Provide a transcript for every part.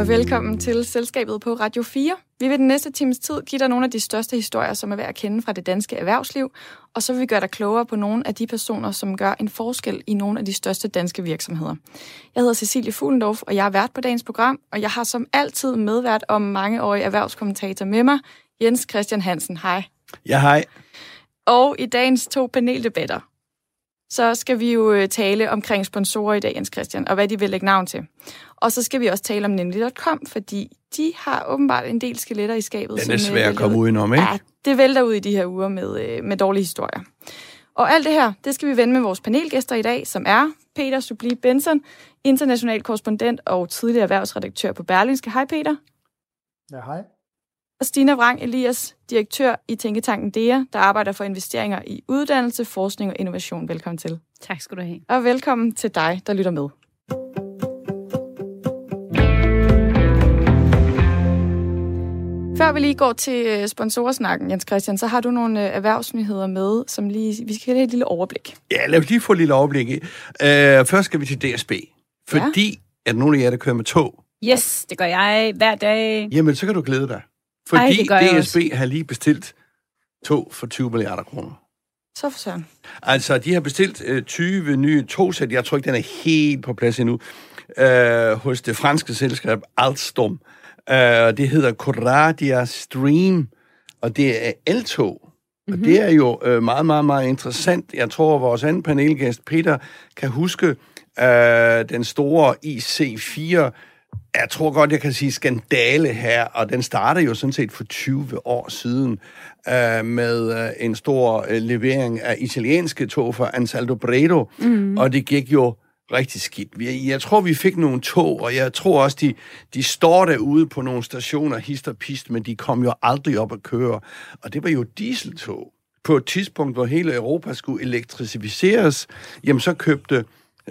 og velkommen til Selskabet på Radio 4. Vi vil den næste times tid give dig nogle af de største historier, som er værd at kende fra det danske erhvervsliv, og så vil vi gøre dig klogere på nogle af de personer, som gør en forskel i nogle af de største danske virksomheder. Jeg hedder Cecilie Fuglendorf, og jeg er vært på dagens program, og jeg har som altid medvært om mangeårig erhvervskommentator med mig, Jens Christian Hansen. Hej. Ja, hej. Og i dagens to paneldebatter, så skal vi jo øh, tale omkring sponsorer i dag, Jens Christian, og hvad de vil lægge navn til. Og så skal vi også tale om nemlig.com, fordi de har åbenbart en del skeletter i skabet. Den er svær at komme udenom, ikke? Ja, det vælter ud i de her uger med, øh, med dårlige historier. Og alt det her, det skal vi vende med vores panelgæster i dag, som er Peter Subli Benson, international korrespondent og tidligere erhvervsredaktør på Berlingske. Hej Peter. Ja, hej og Stina Vrang Elias, direktør i Tænketanken DEA, der arbejder for investeringer i uddannelse, forskning og innovation. Velkommen til. Tak skal du have. Og velkommen til dig, der lytter med. Før vi lige går til øh, sponsorsnakken, Jens Christian, så har du nogle øh, erhvervsnyheder med, som lige, vi skal have et lille overblik. Ja, lad os lige få et lille overblik. Uh, først skal vi til DSB, fordi ja. er der nogle af jer, der kører med tog? Yes, det gør jeg hver dag. Jamen, så kan du glæde dig. Fordi Ej, DSB har lige bestilt tog for 20 milliarder kroner. Så for søren. Altså, de har bestilt øh, 20 nye togsæt. Jeg tror ikke, den er helt på plads endnu. Øh, hos det franske selskab Alstom. Øh, det hedder Coradia Stream, og det er eltog. Mm-hmm. Og mhm. det er jo øh, meget, meget, meget interessant. Jeg tror, at vores anden panelgæst, Peter, kan huske øh, den store IC4 jeg tror godt, jeg kan sige skandale her, og den startede jo sådan set for 20 år siden øh, med øh, en stor øh, levering af italienske tog for Ansaldo Bredo, mm. og det gik jo rigtig skidt. Jeg tror, vi fik nogle tog, og jeg tror også, de, de står derude på nogle stationer, hist og pist, men de kom jo aldrig op at køre. Og det var jo dieseltog. På et tidspunkt, hvor hele Europa skulle elektrificeres, jamen så købte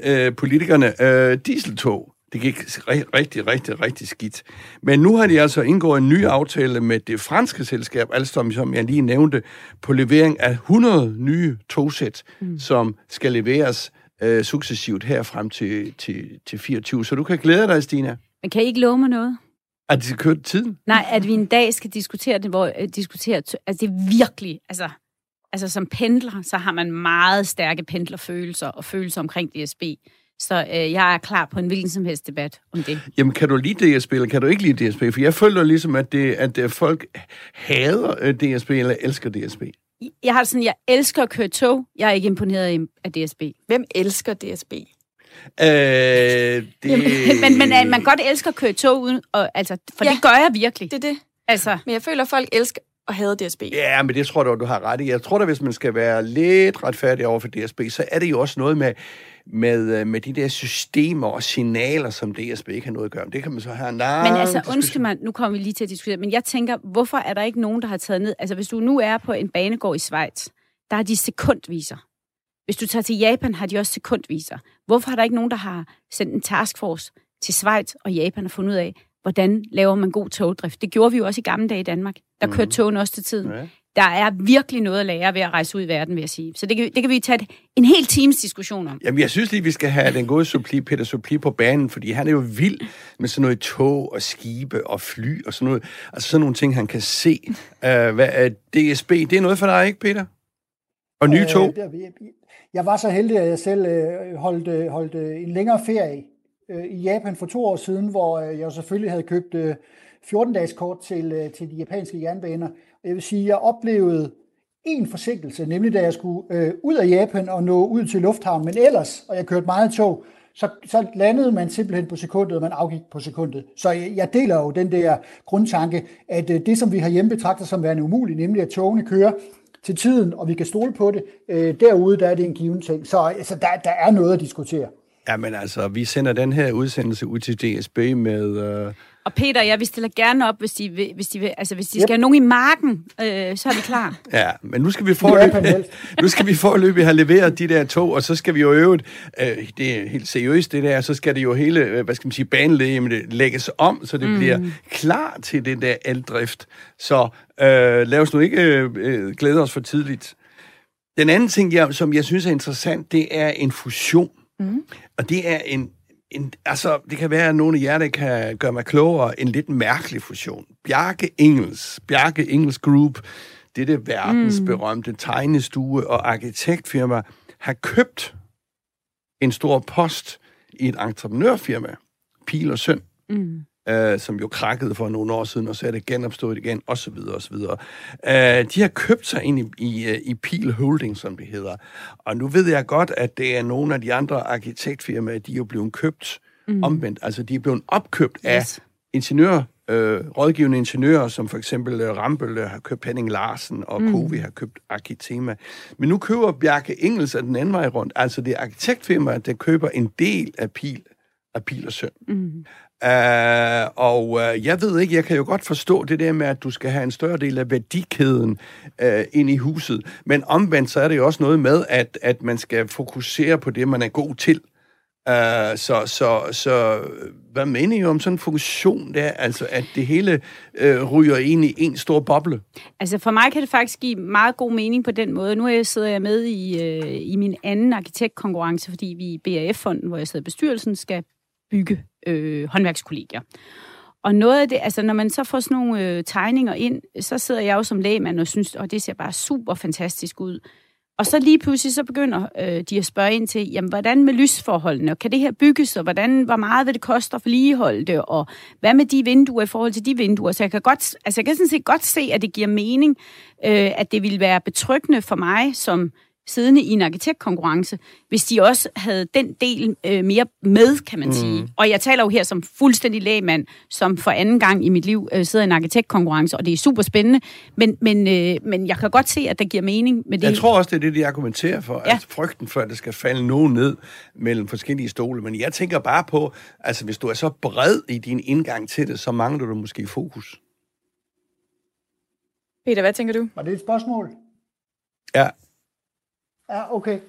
øh, politikerne øh, dieseltog. Det gik rigtig, rigtig, rigtig skidt. Men nu har de altså indgået en ny aftale med det franske selskab Alstom, som jeg lige nævnte, på levering af 100 nye togsæt, mm. som skal leveres øh, successivt her frem til, til, til 24. Så du kan glæde dig, Stina. Men kan I ikke love mig noget? At de skal køre tiden? Nej, at vi en dag skal diskutere det, hvor uh, diskutere, altså det er virkelig, altså, altså som pendler, så har man meget stærke pendlerfølelser og følelser omkring DSB. Så øh, jeg er klar på en hvilken som helst debat om det. Jamen, kan du lide DSB, eller kan du ikke lide DSB? For jeg føler ligesom, at, det, at det, folk hader øh, DSB, eller elsker DSB. Jeg har sådan, jeg elsker at køre tog. Jeg er ikke imponeret af DSB. Hvem elsker DSB? Øh, det... Jamen, men, men man kan godt elsker at køre tog, uden, og, altså, for ja, det gør jeg virkelig. Det er det. Altså. Men jeg føler, at folk elsker at have DSB. Ja, men det tror du, du har ret i. Jeg tror da, hvis man skal være lidt retfærdig over for DSB, så er det jo også noget med, med, øh, med de der systemer og signaler, som DSB ikke har noget at gøre. Det kan man så have en Men altså, undskyld mig, nu kommer vi lige til at diskutere, men jeg tænker, hvorfor er der ikke nogen, der har taget ned... Altså, hvis du nu er på en banegård i Schweiz, der har de sekundviser. Hvis du tager til Japan, har de også sekundviser. Hvorfor er der ikke nogen, der har sendt en taskforce til Schweiz og Japan og fundet ud af, hvordan laver man god togdrift? Det gjorde vi jo også i gamle dage i Danmark. Der kørte mm. togene også til tiden. Ja der er virkelig noget at lære ved at rejse ud i verden, vil jeg sige. Så det kan, det kan vi tage en hel times diskussion om. Jamen, jeg synes lige, vi skal have den gode suppli, Peter Suppli på banen, fordi han er jo vild med sådan noget tog og skibe og fly og sådan noget. Altså sådan nogle ting, han kan se. Uh, hvad er DSB? Det er noget for dig, ikke, Peter? Og nye øh, tog? Jeg var så heldig, at jeg selv øh, holdt, øh, holdt en længere ferie Øh, i Japan for to år siden, hvor øh, jeg selvfølgelig havde købt øh, 14-dages kort til, til de japanske jernbaner. Jeg vil sige, at jeg oplevede en forsinkelse, nemlig da jeg skulle øh, ud af Japan og nå ud til lufthavnen, men ellers, og jeg kørte meget tog, så, så landede man simpelthen på sekundet, og man afgik på sekundet. Så jeg, jeg deler jo den der grundtanke, at øh, det, som vi har hjemme betragter som værende umuligt, nemlig at togene kører til tiden, og vi kan stole på det, øh, derude der er det en given ting. Så altså, der, der er noget at diskutere. Ja, men altså, vi sender den her udsendelse ud til DSB med... Øh og Peter ja, vi stiller gerne op, hvis de, vil, hvis de, vil, altså, hvis de yep. skal have nogen i marken, øh, så er vi klar. Ja, men nu skal vi forløbe, nu skal vi forløbe have leveret de der tog, og så skal vi jo øve, øh, det er helt seriøst det der, så skal det jo hele, øh, hvad skal man sige, banelæge lægges om, så det mm. bliver klar til den der eldrift. Så øh, lad os nu ikke øh, øh, glæde os for tidligt. Den anden ting, jeg, som jeg synes er interessant, det er en fusion. Mm. Og det er en en, altså, det kan være, at nogle af jer, der kan gøre mig klogere, en lidt mærkelig fusion. Bjarke Engels, Bjarke Engels Group, det verdensberømte mm. tegnestue og arkitektfirma, har købt en stor post i et entreprenørfirma, Pil og Søn, mm. Øh, som jo krakkede for nogle år siden, og så er det genopstået igen, osv. osv. Øh, de har købt sig ind i, i, øh, i Pil Holding, som det hedder. Og nu ved jeg godt, at det er nogle af de andre arkitektfirmaer, de er jo blevet købt mm. omvendt. Altså, de er blevet opkøbt yes. af ingeniører, øh, rådgivende ingeniører, som for eksempel øh, Rambøl har købt Henning Larsen, og mm. Covi har købt Arkitema. Men nu køber Bjarke Engels af den anden vej rundt. Altså det er arkitektfirmaet, der køber en del af Pil, af Pil og Søn. Mm. Uh, og uh, jeg ved ikke, jeg kan jo godt forstå det der med, at du skal have en større del af værdikæden uh, ind i huset. Men omvendt, så er det jo også noget med, at, at man skal fokusere på det, man er god til. Uh, så, så, så hvad mener I om sådan en funktion der? Altså, at det hele uh, ryger ind i en stor boble? Altså, for mig kan det faktisk give meget god mening på den måde. Nu er jeg, sidder jeg med i, uh, i min anden arkitektkonkurrence, fordi vi i BAF-fonden, hvor jeg sidder i bestyrelsen, skal bygge øh, håndværkskollegier. Og noget af det, altså når man så får sådan nogle øh, tegninger ind, så sidder jeg jo som lægmand og synes, at det ser bare super fantastisk ud. Og så lige pludselig så begynder øh, de at spørge ind til, jamen hvordan med lysforholdene, og kan det her bygges, og hvordan, hvor meget vil det koste at forligeholde det, og hvad med de vinduer i forhold til de vinduer? Så jeg kan, godt, altså jeg kan sådan set godt se, at det giver mening, øh, at det ville være betryggende for mig som siddende i en arkitektkonkurrence, hvis de også havde den del øh, mere med, kan man mm. sige. Og jeg taler jo her som fuldstændig lægmand, som for anden gang i mit liv øh, sidder i en arkitektkonkurrence, og det er super spændende, men, men, øh, men jeg kan godt se, at det giver mening med det. Jeg tror også, det er det, de argumenterer for, ja. at frygten for, at det skal falde nogen ned mellem forskellige stole. Men jeg tænker bare på, altså hvis du er så bred i din indgang til det, så mangler du måske fokus. Peter, hvad tænker du? Var det et spørgsmål? Ja, Ja, okay.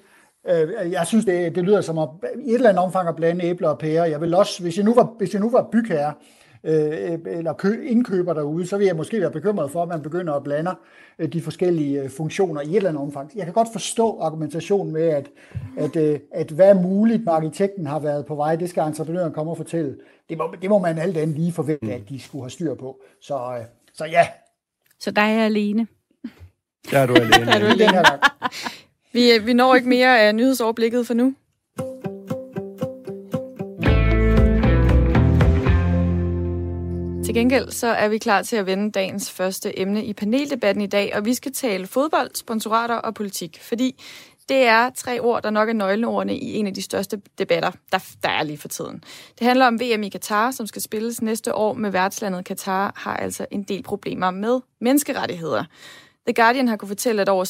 Øh, jeg synes, det, det lyder som at i et eller andet omfang at blande æbler og pærer. Jeg vil også, hvis jeg nu var, hvis jeg nu var bygherre, øh, eller kø, indkøber derude, så vil jeg måske være bekymret for, at man begynder at blande øh, de forskellige funktioner i et eller andet omfang. Jeg kan godt forstå argumentationen med, at, at, at hvad er muligt, når arkitekten har været på vej, det skal entreprenøren komme og fortælle. Det må, det må man alt andet lige forvente, at de skulle have styr på. Så, så ja. Så der er jeg alene. Der er du alene. der er du alene. Vi, øh, vi når ikke mere af nyhedsoverblikket for nu. Til gengæld så er vi klar til at vende dagens første emne i paneldebatten i dag, og vi skal tale fodbold, sponsorater og politik, fordi det er tre ord, der nok er nøgleordene i en af de største debatter, der, der er lige for tiden. Det handler om VM i Katar, som skal spilles næste år med værtslandet Katar, har altså en del problemer med menneskerettigheder. The Guardian har kunne fortælle, at over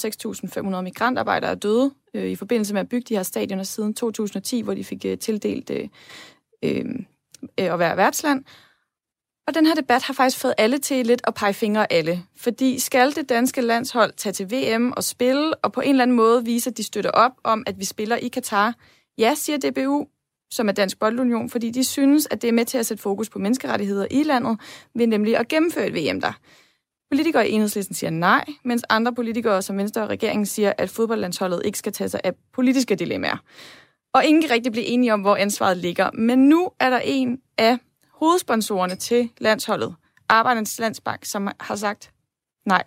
6.500 migrantarbejdere er døde øh, i forbindelse med at bygge de her stadioner siden 2010, hvor de fik øh, tildelt øh, øh, øh, at være værtsland. Og den her debat har faktisk fået alle til lidt at pege fingre alle. Fordi skal det danske landshold tage til VM og spille, og på en eller anden måde vise, at de støtter op om, at vi spiller i Katar? Ja, siger DBU, som er Dansk Boldunion, fordi de synes, at det er med til at sætte fokus på menneskerettigheder i landet, ved nemlig at gennemføre et VM der. Politikere i enhedslisten siger nej, mens andre politikere som Venstre og regeringen siger, at fodboldlandsholdet ikke skal tage sig af politiske dilemmaer. Og ingen kan rigtig blive enige om, hvor ansvaret ligger. Men nu er der en af hovedsponsorerne til landsholdet, Arbejdernes Landsbank, som har sagt nej.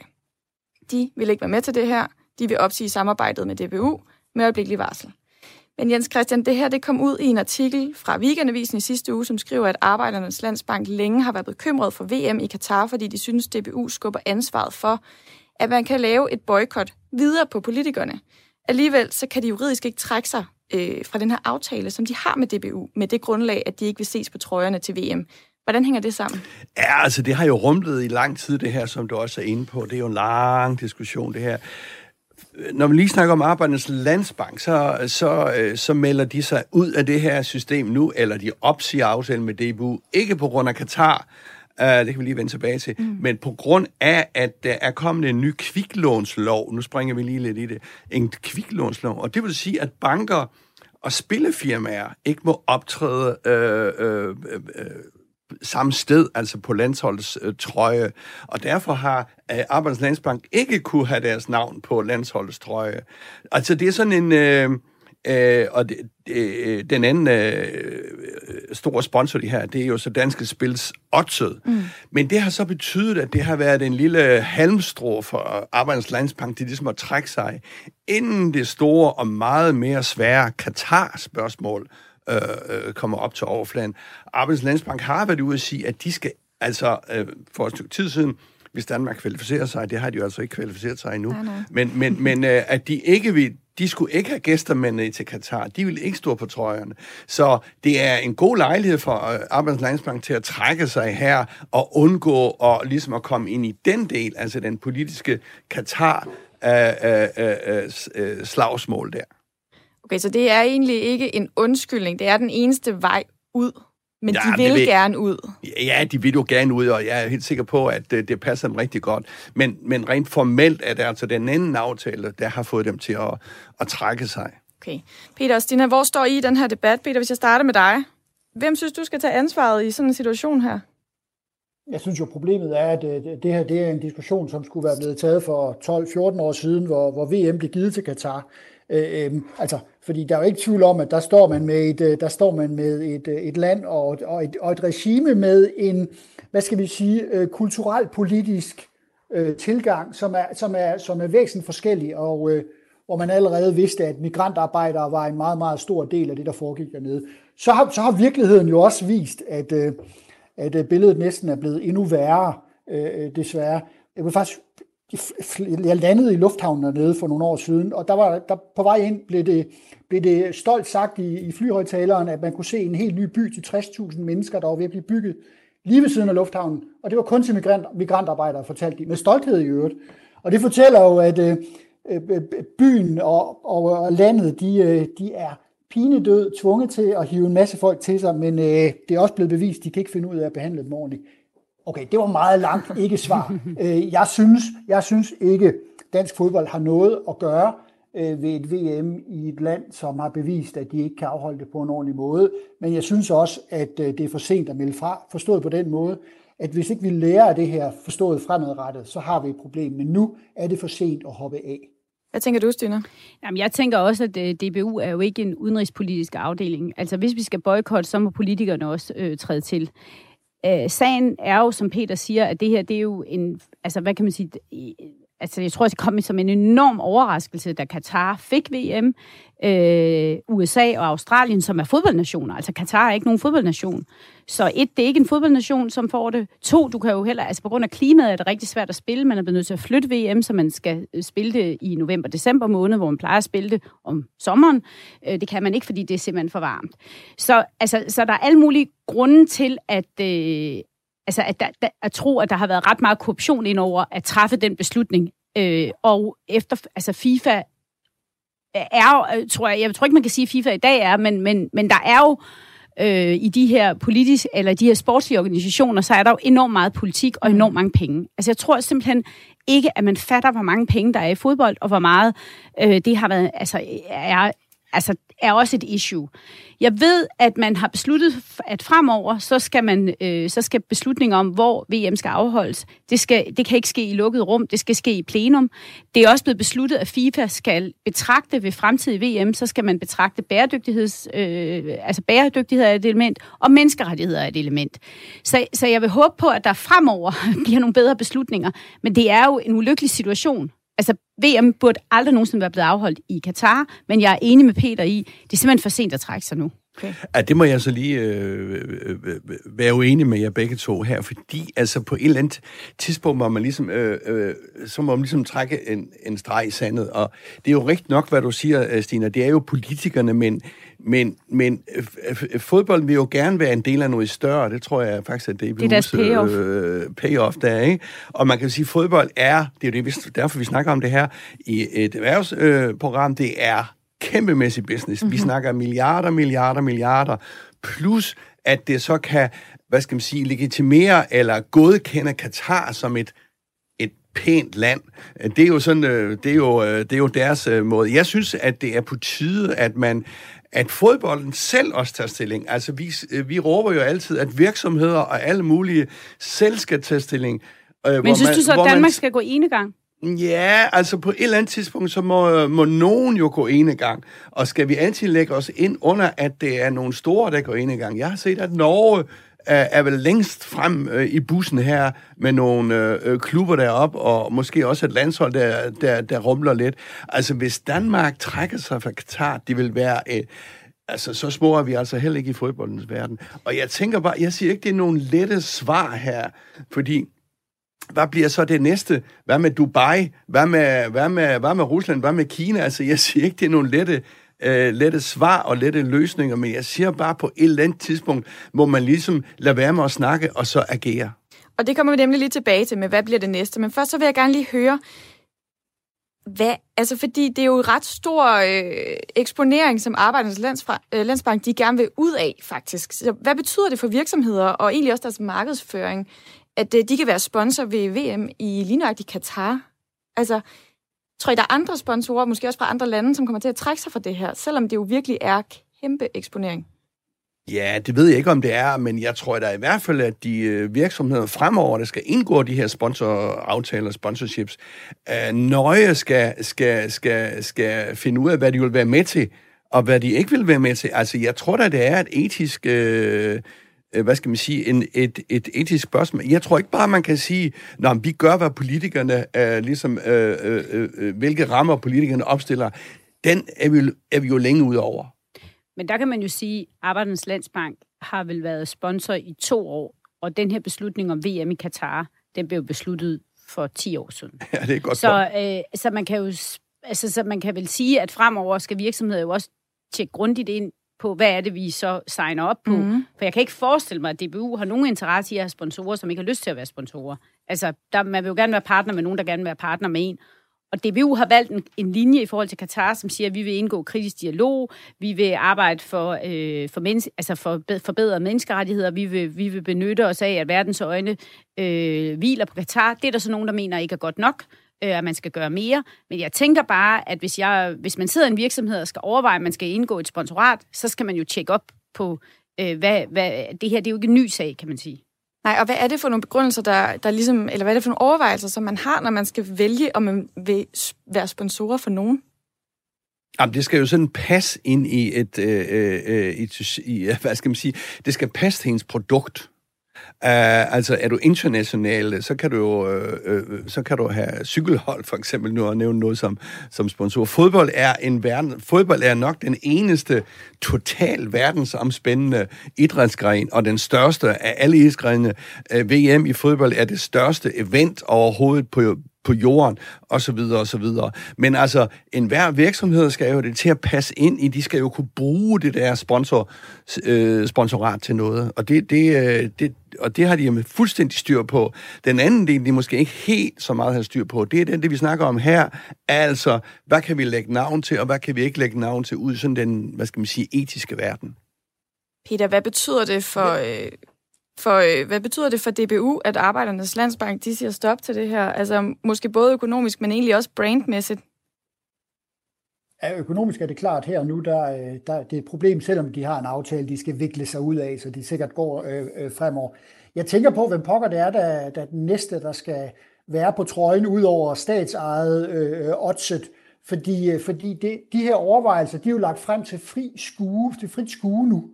De vil ikke være med til det her. De vil opsige samarbejdet med DBU med øjeblikkelig varsel. Men Jens Christian, det her det kom ud i en artikel fra Weekendavisen i sidste uge, som skriver, at Arbejdernes Landsbank længe har været bekymret for VM i Katar, fordi de synes, DBU skubber ansvaret for, at man kan lave et boykot videre på politikerne. Alligevel så kan de juridisk ikke trække sig øh, fra den her aftale, som de har med DBU, med det grundlag, at de ikke vil ses på trøjerne til VM. Hvordan hænger det sammen? Ja, altså det har jo rumlet i lang tid, det her, som du også er inde på. Det er jo en lang diskussion, det her når vi lige snakker om Arbejdernes Landsbank, så, så, øh, så melder de sig ud af det her system nu, eller de opsiger aftalen med DBU, ikke på grund af Katar, uh, det kan vi lige vende tilbage til, mm. men på grund af, at der er kommet en ny kviklånslov, nu springer vi lige lidt i det, en kviklånslov, og det vil sige, at banker og spillefirmaer ikke må optræde øh, øh, øh, samme sted, altså på landsholdets øh, trøje. Og derfor har øh, Arbejdernes Landsbank ikke kunne have deres navn på landsholdets trøje. Altså det er sådan en... Øh, Øh, og det, det, den anden øh, store sponsor, de her, det er jo så Danske Spils Odset. Mm. Men det har så betydet, at det har været en lille halmstrå for Arbejdernes Landsbank, de ligesom at trække sig inden det store og meget mere svære Katar-spørgsmål øh, øh, kommer op til overfladen. Arbejdernes Landsbank har været ude at sige, at de skal altså øh, for et stykke tid siden hvis Danmark kvalificerer sig, det har de jo altså ikke kvalificeret sig endnu, nej, nej. men, men, men øh, at de ikke vil de skulle ikke have gæster med til Katar. De vil ikke stå på trøjerne. Så det er en god lejlighed for øh, Arbejds Landsbank til at trække sig her og undgå og ligesom at komme ind i den del, altså den politiske Katar øh, øh, øh, slagsmål der. Okay, så det er egentlig ikke en undskyldning. Det er den eneste vej ud men ja, de vil, vil gerne ud. Ja, de vil jo gerne ud, og jeg er helt sikker på, at det, det passer dem rigtig godt. Men, men rent formelt er det altså den anden aftale, der har fået dem til at, at trække sig. Okay. Peter og Stina, hvor står I i den her debat? Peter, hvis jeg starter med dig. Hvem synes du skal tage ansvaret i sådan en situation her? Jeg synes jo, problemet er, at øh, det her det er en diskussion, som skulle være blevet taget for 12-14 år siden, hvor, hvor VM blev givet til Katar. Øh, øh, altså, fordi der er jo ikke tvivl om, at der står man med et, øh, der står man med et, øh, et land og, og, et, og et regime med en, hvad skal vi sige, øh, kulturel politisk øh, tilgang, som er, som er, som er væsentligt forskellig, og øh, hvor man allerede vidste, at migrantarbejdere var en meget, meget stor del af det, der foregik dernede. Så har, så har virkeligheden jo også vist, at, øh, at billedet næsten er blevet endnu værre, øh, desværre. Jeg vil faktisk jeg landede i lufthavnen dernede for nogle år siden, og der var der på vej ind blev det, blev det stolt sagt i, i flyhøjtaleren, at man kunne se en helt ny by til 60.000 mennesker, der var ved at blive bygget lige ved siden af lufthavnen. Og det var kun til migrant, migrantarbejdere, fortalte de, med stolthed i øvrigt. Og det fortæller jo, at øh, øh, øh, byen og, og, og landet, de, øh, de er pinedød, tvunget til at hive en masse folk til sig, men øh, det er også blevet bevist, de kan ikke finde ud af at behandle dem ordentligt. Okay, det var meget langt ikke svar. Øh, jeg synes, jeg synes ikke, dansk fodbold har noget at gøre øh, ved et VM i et land, som har bevist, at de ikke kan afholde det på en ordentlig måde. Men jeg synes også, at øh, det er for sent at melde fra, forstået på den måde, at hvis ikke vi lærer af det her forstået fremadrettet, så har vi et problem. Men nu er det for sent at hoppe af. Hvad tænker du, Stine? Jamen, jeg tænker også, at DBU er jo ikke en udenrigspolitisk afdeling. Altså, hvis vi skal boykotte, så må politikerne også øh, træde til. Øh, sagen er jo, som Peter siger, at det her, det er jo en, altså hvad kan man sige, altså jeg tror, det kom som en enorm overraskelse, da Katar fik VM. Øh, USA og Australien, som er fodboldnationer. Altså Katar er ikke nogen fodboldnation. Så et, det er ikke en fodboldnation, som får det. To, du kan jo heller, altså på grund af klimaet er det rigtig svært at spille. Man er blevet nødt til at flytte VM, så man skal øh, spille det i november-december måned, hvor man plejer at spille det om sommeren. Øh, det kan man ikke, fordi det er simpelthen for varmt. Så, altså, så der er alle mulige grunde til, at, øh, altså, at, der, der, at tro, at der har været ret meget korruption ind over at træffe den beslutning. Øh, og efter, altså FIFA er jo, tror jeg, jeg tror ikke, man kan sige, at FIFA i dag er, men, men, men der er jo øh, i de her politiske, eller de her sportslige organisationer, så er der jo enormt meget politik og enormt mange penge. Altså jeg tror simpelthen ikke, at man fatter, hvor mange penge der er i fodbold, og hvor meget øh, det har været, altså er, altså, er også et issue. Jeg ved, at man har besluttet, at fremover, så skal, man, øh, så skal beslutninger om, hvor VM skal afholdes, det, skal, det kan ikke ske i lukket rum, det skal ske i plenum. Det er også blevet besluttet, at FIFA skal betragte ved fremtidig VM, så skal man betragte bæredygtigheds, øh, altså bæredygtighed er et element, og menneskerettigheder er et element. Så, så jeg vil håbe på, at der fremover bliver nogle bedre beslutninger, men det er jo en ulykkelig situation, Altså, VM burde aldrig nogensinde være blevet afholdt i Katar, men jeg er enig med Peter i, det er simpelthen for sent at trække sig nu. Okay. Ja, det må jeg så lige øh, øh, øh, være uenig med jer begge to her, fordi altså på et eller andet tidspunkt må man ligesom, øh, øh, så må man ligesom trække en, en streg i sandet, og det er jo rigtigt nok, hvad du siger, øh, Stina, det er jo politikerne, men, men, men øh, fodbolden vil jo gerne være en del af noget større, det tror jeg faktisk, at det er, er deres payoff. Øh, payoff der, ikke? Og man kan sige, at fodbold er, det er jo det, derfor vi snakker om det her i et erhvervsprogram, øh, det er kæmpemæssig business. Mm-hmm. Vi mhm. snakker milliarder, milliarder, milliarder, plus at det så kan, hvad skal man sige, legitimere eller godkende Katar som et et pænt land. Det er jo sådan, øh, det er jo, øh, det er jo deres øh, måde. Jeg synes, at det er på tide, at man at fodbolden selv også tager stilling. Altså, vi, vi råber jo altid, at virksomheder og alle mulige selv skal tage stilling. Men synes man, du så, at Danmark man, skal gå ene gang? Ja, altså på et eller andet tidspunkt, så må, må nogen jo gå ene gang. Og skal vi altid lægge os ind under, at det er nogle store, der går ene gang? Jeg har set, at Norge er, vel længst frem øh, i bussen her med nogle øh, øh klubber deroppe, og måske også et landshold, der, der, der rumler lidt. Altså, hvis Danmark trækker sig fra Katar, det vil være... Øh, altså, så små er vi altså heller ikke i fodboldens verden. Og jeg tænker bare, jeg siger ikke, det er nogle lette svar her, fordi hvad bliver så det næste? Hvad med Dubai? Hvad med, hvad med, hvad med Rusland? Hvad med Kina? Altså, jeg siger ikke, det er nogle lette, øh, lette svar og lette løsninger, men jeg siger bare, på et eller andet tidspunkt må man ligesom lade være med at snakke og så agere. Og det kommer vi nemlig lige tilbage til med, hvad bliver det næste. Men først så vil jeg gerne lige høre, hvad, altså fordi det er jo ret stor øh, eksponering, som Arbejdernes Landsfra, øh, Landsbank de gerne vil ud af, faktisk. Så hvad betyder det for virksomheder, og egentlig også deres markedsføring, at øh, de kan være sponsor ved VM i lige Katar? Altså, tror I, der er andre sponsorer, måske også fra andre lande, som kommer til at trække sig fra det her, selvom det jo virkelig er kæmpe eksponering? Ja, det ved jeg ikke, om det er, men jeg tror da i hvert fald, at de øh, virksomheder fremover, der skal indgå de her sponsoraftaler, sponsorships, øh, nøje skal, skal, skal, skal finde ud af, hvad de vil være med til, og hvad de ikke vil være med til. Altså, jeg tror da, det er et etisk... Øh hvad skal man sige, en, et, et etisk spørgsmål. Jeg tror ikke bare, man kan sige, når vi gør, hvad politikerne, øh, ligesom, øh, øh, øh, hvilke rammer politikerne opstiller. Den er vi, er vi jo længe ud over. Men der kan man jo sige, at Arbejdernes Landsbank har vel været sponsor i to år, og den her beslutning om VM i Katar, den blev besluttet for 10 år siden. Ja, det er godt så, øh, så man kan jo altså, så man kan vel sige, at fremover skal virksomheder jo også tjekke grundigt ind på, hvad er det, vi så signer op på. Mm. For jeg kan ikke forestille mig, at DBU har nogen interesse i at have sponsorer, som ikke har lyst til at være sponsorer. Altså, der, man vil jo gerne være partner med nogen, der gerne vil være partner med en. Og DBU har valgt en, en linje i forhold til Katar, som siger, at vi vil indgå kritisk dialog, vi vil arbejde for, øh, for, menneske, altså for forbedrede menneskerettigheder, vi vil, vi vil benytte os af, at verdens øjne øh, hviler på Katar. Det er der så nogen, der mener ikke er godt nok øh, at man skal gøre mere. Men jeg tænker bare, at hvis, jeg, hvis man sidder i en virksomhed og skal overveje, at man skal indgå et sponsorat, så skal man jo tjekke op på, øh, hvad, hvad, det her det er jo ikke en ny sag, kan man sige. Nej, og hvad er det for nogle begrundelser, der, der ligesom, eller hvad er det for nogle overvejelser, som man har, når man skal vælge, om man vil være sponsorer for nogen? Jamen, det skal jo sådan passe ind i et, øh, øh, øh et, i, hvad skal man sige, det skal passe til ens produkt. Uh, altså, er du international, så kan du jo uh, uh, så kan du have cykelhold, for eksempel, nu at nævne noget som, som sponsor. Fodbold er, en verden, fodbold er nok den eneste total verdensomspændende idrætsgren, og den største af alle idrætsgrene. Uh, VM i fodbold er det største event overhovedet på, på jorden, og så videre, og så videre. Men altså, enhver virksomhed skal jo det til at passe ind i, de skal jo kunne bruge det der sponsor, øh, sponsorat til noget, og det, det, øh, det, og det har de jo fuldstændig styr på. Den anden del, de måske ikke helt så meget har styr på, det er den, det vi snakker om her, altså, hvad kan vi lægge navn til, og hvad kan vi ikke lægge navn til ud i sådan den, hvad skal man sige, etiske verden. Peter, hvad betyder det for, øh, for øh, hvad betyder det for DBU, at Arbejdernes Landsbank, de siger stop til det her? Altså måske både økonomisk, men egentlig også brandmæssigt. Ja, økonomisk er det klart her og nu, der, øh, der, det er et problem, selvom de har en aftale, de skal vikle sig ud af, så de sikkert går øh, øh, fremover. Jeg tænker på, hvem pokker det er, der, der den næste, der skal være på trøjen, ud over statsejet øh, øh oddset, fordi, fordi det, de her overvejelser, de er jo lagt frem til fri skue, til frit skue nu.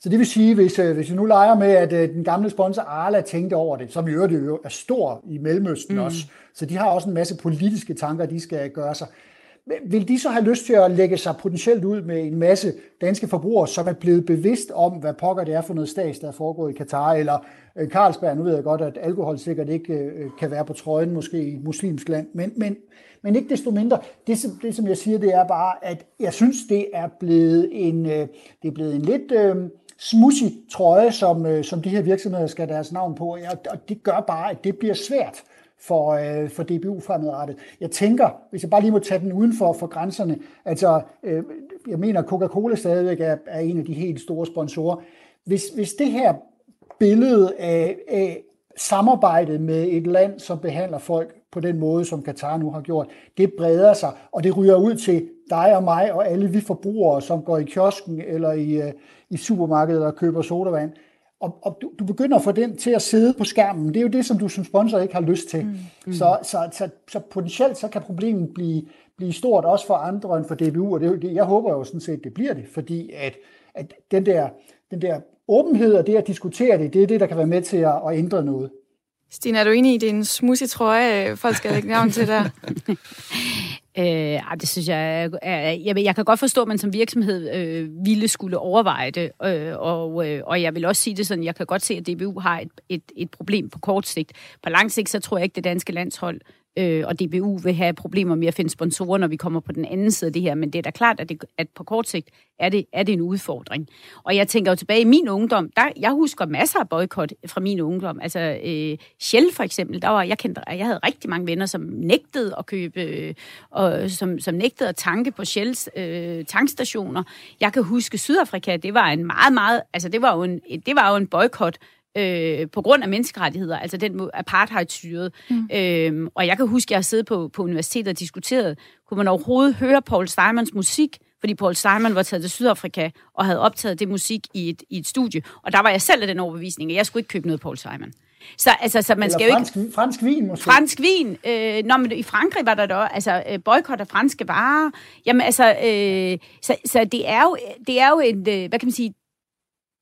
Så det vil sige, hvis, øh, hvis vi nu leger med, at øh, den gamle sponsor Arla tænkte over det, som i øvrigt er stor i Mellemøsten mm. også, så de har også en masse politiske tanker, de skal gøre sig. Vil de så have lyst til at lægge sig potentielt ud med en masse danske forbrugere, som er blevet bevidst om, hvad pokker det er for noget stats, der er foregået i Katar, eller øh, Carlsberg, nu ved jeg godt, at alkohol sikkert ikke kan være på trøjen, måske i muslimsk land, men, men, men ikke desto mindre, det, det som jeg siger, det er bare, at jeg synes, det er blevet en, det er blevet en lidt... Øh, smussy trøje, som, øh, som de her virksomheder skal deres navn på, og det gør bare, at det bliver svært for, øh, for DBU fremadrettet. Jeg tænker, hvis jeg bare lige må tage den uden for, for grænserne, altså, øh, jeg mener, Coca-Cola stadigvæk er, er en af de helt store sponsorer. Hvis, hvis det her billede af, af samarbejdet med et land, som behandler folk på den måde, som Katar nu har gjort, det breder sig, og det ryger ud til dig og mig og alle vi forbrugere, som går i kiosken eller i, øh, i supermarkedet og køber sodavand. og, og du, du begynder at få den til at sidde på skærmen. Det er jo det, som du som sponsor ikke har lyst til. Mm. Mm. Så, så, så, så potentielt så kan problemet blive, blive stort også for andre end for DBU, og det, det, jeg håber jo sådan set, det bliver det, fordi at, at den, der, den der åbenhed og det at diskutere det, det er det, der kan være med til at, at ændre noget. Stine, er du enig i, det er en smudsig trøje, folk skal lægge navn til der? Øh, det synes jeg, jeg, jeg kan godt forstå, at man som virksomhed øh, ville skulle overveje det, øh, og, øh, og jeg vil også sige det sådan, jeg kan godt se, at DBU har et, et, et problem på kort sigt. På lang sigt, så tror jeg ikke, det danske landshold øh, og DBU vil have problemer med at finde sponsorer, når vi kommer på den anden side af det her. Men det er da klart, at, det, at på kort sigt er det, er det en udfordring. Og jeg tænker jo tilbage i min ungdom, der, jeg husker masser af boykot fra min ungdom. Altså øh, Shell for eksempel, der var, jeg, kendte, jeg havde rigtig mange venner, som nægtede at købe, øh, og som, som nægtede at tanke på Shells øh, tankstationer. Jeg kan huske Sydafrika, det var en meget, meget, altså det var jo en, det var jo en boykot, øh, på grund af menneskerettigheder, altså den apartheid-styret. Mm. Øh, og jeg kan huske, at jeg har siddet på, på universitetet og diskuteret, kunne man overhovedet høre Paul Simons musik, fordi Paul Simon var taget til Sydafrika og havde optaget det musik i et, i et studie. Og der var jeg selv af den overbevisning, at jeg skulle ikke købe noget Paul Simon. Så, altså, så man skal fransk, jo ikke... Fransk vin måske? Fransk vin. Øh, nå, men i Frankrig var der da altså øh, boykot af franske varer. Jamen altså, øh, så, så det er jo, det er jo et, øh, hvad kan man sige,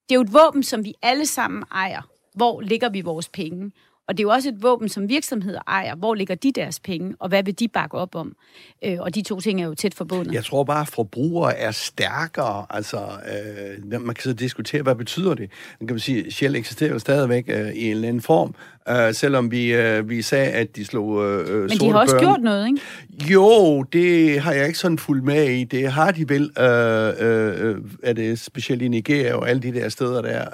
det er jo et våben, som vi alle sammen ejer. Hvor ligger vi vores penge? Og det er jo også et våben, som virksomheder ejer. Hvor ligger de deres penge, og hvad vil de bakke op om? Øh, og de to ting er jo tæt forbundet. Jeg tror bare, at forbrugere er stærkere. Altså, øh, man kan så diskutere, hvad betyder det? Man kan sige, Shell eksisterer jo stadigvæk øh, i en eller anden form. Uh, selvom vi, uh, vi sagde, at de slog uh, Men de har også børn. gjort noget, ikke? Jo, det har jeg ikke sådan fuldt med i. Det har de vel, uh, uh, er det specielt i Nigeria og alle de der steder der.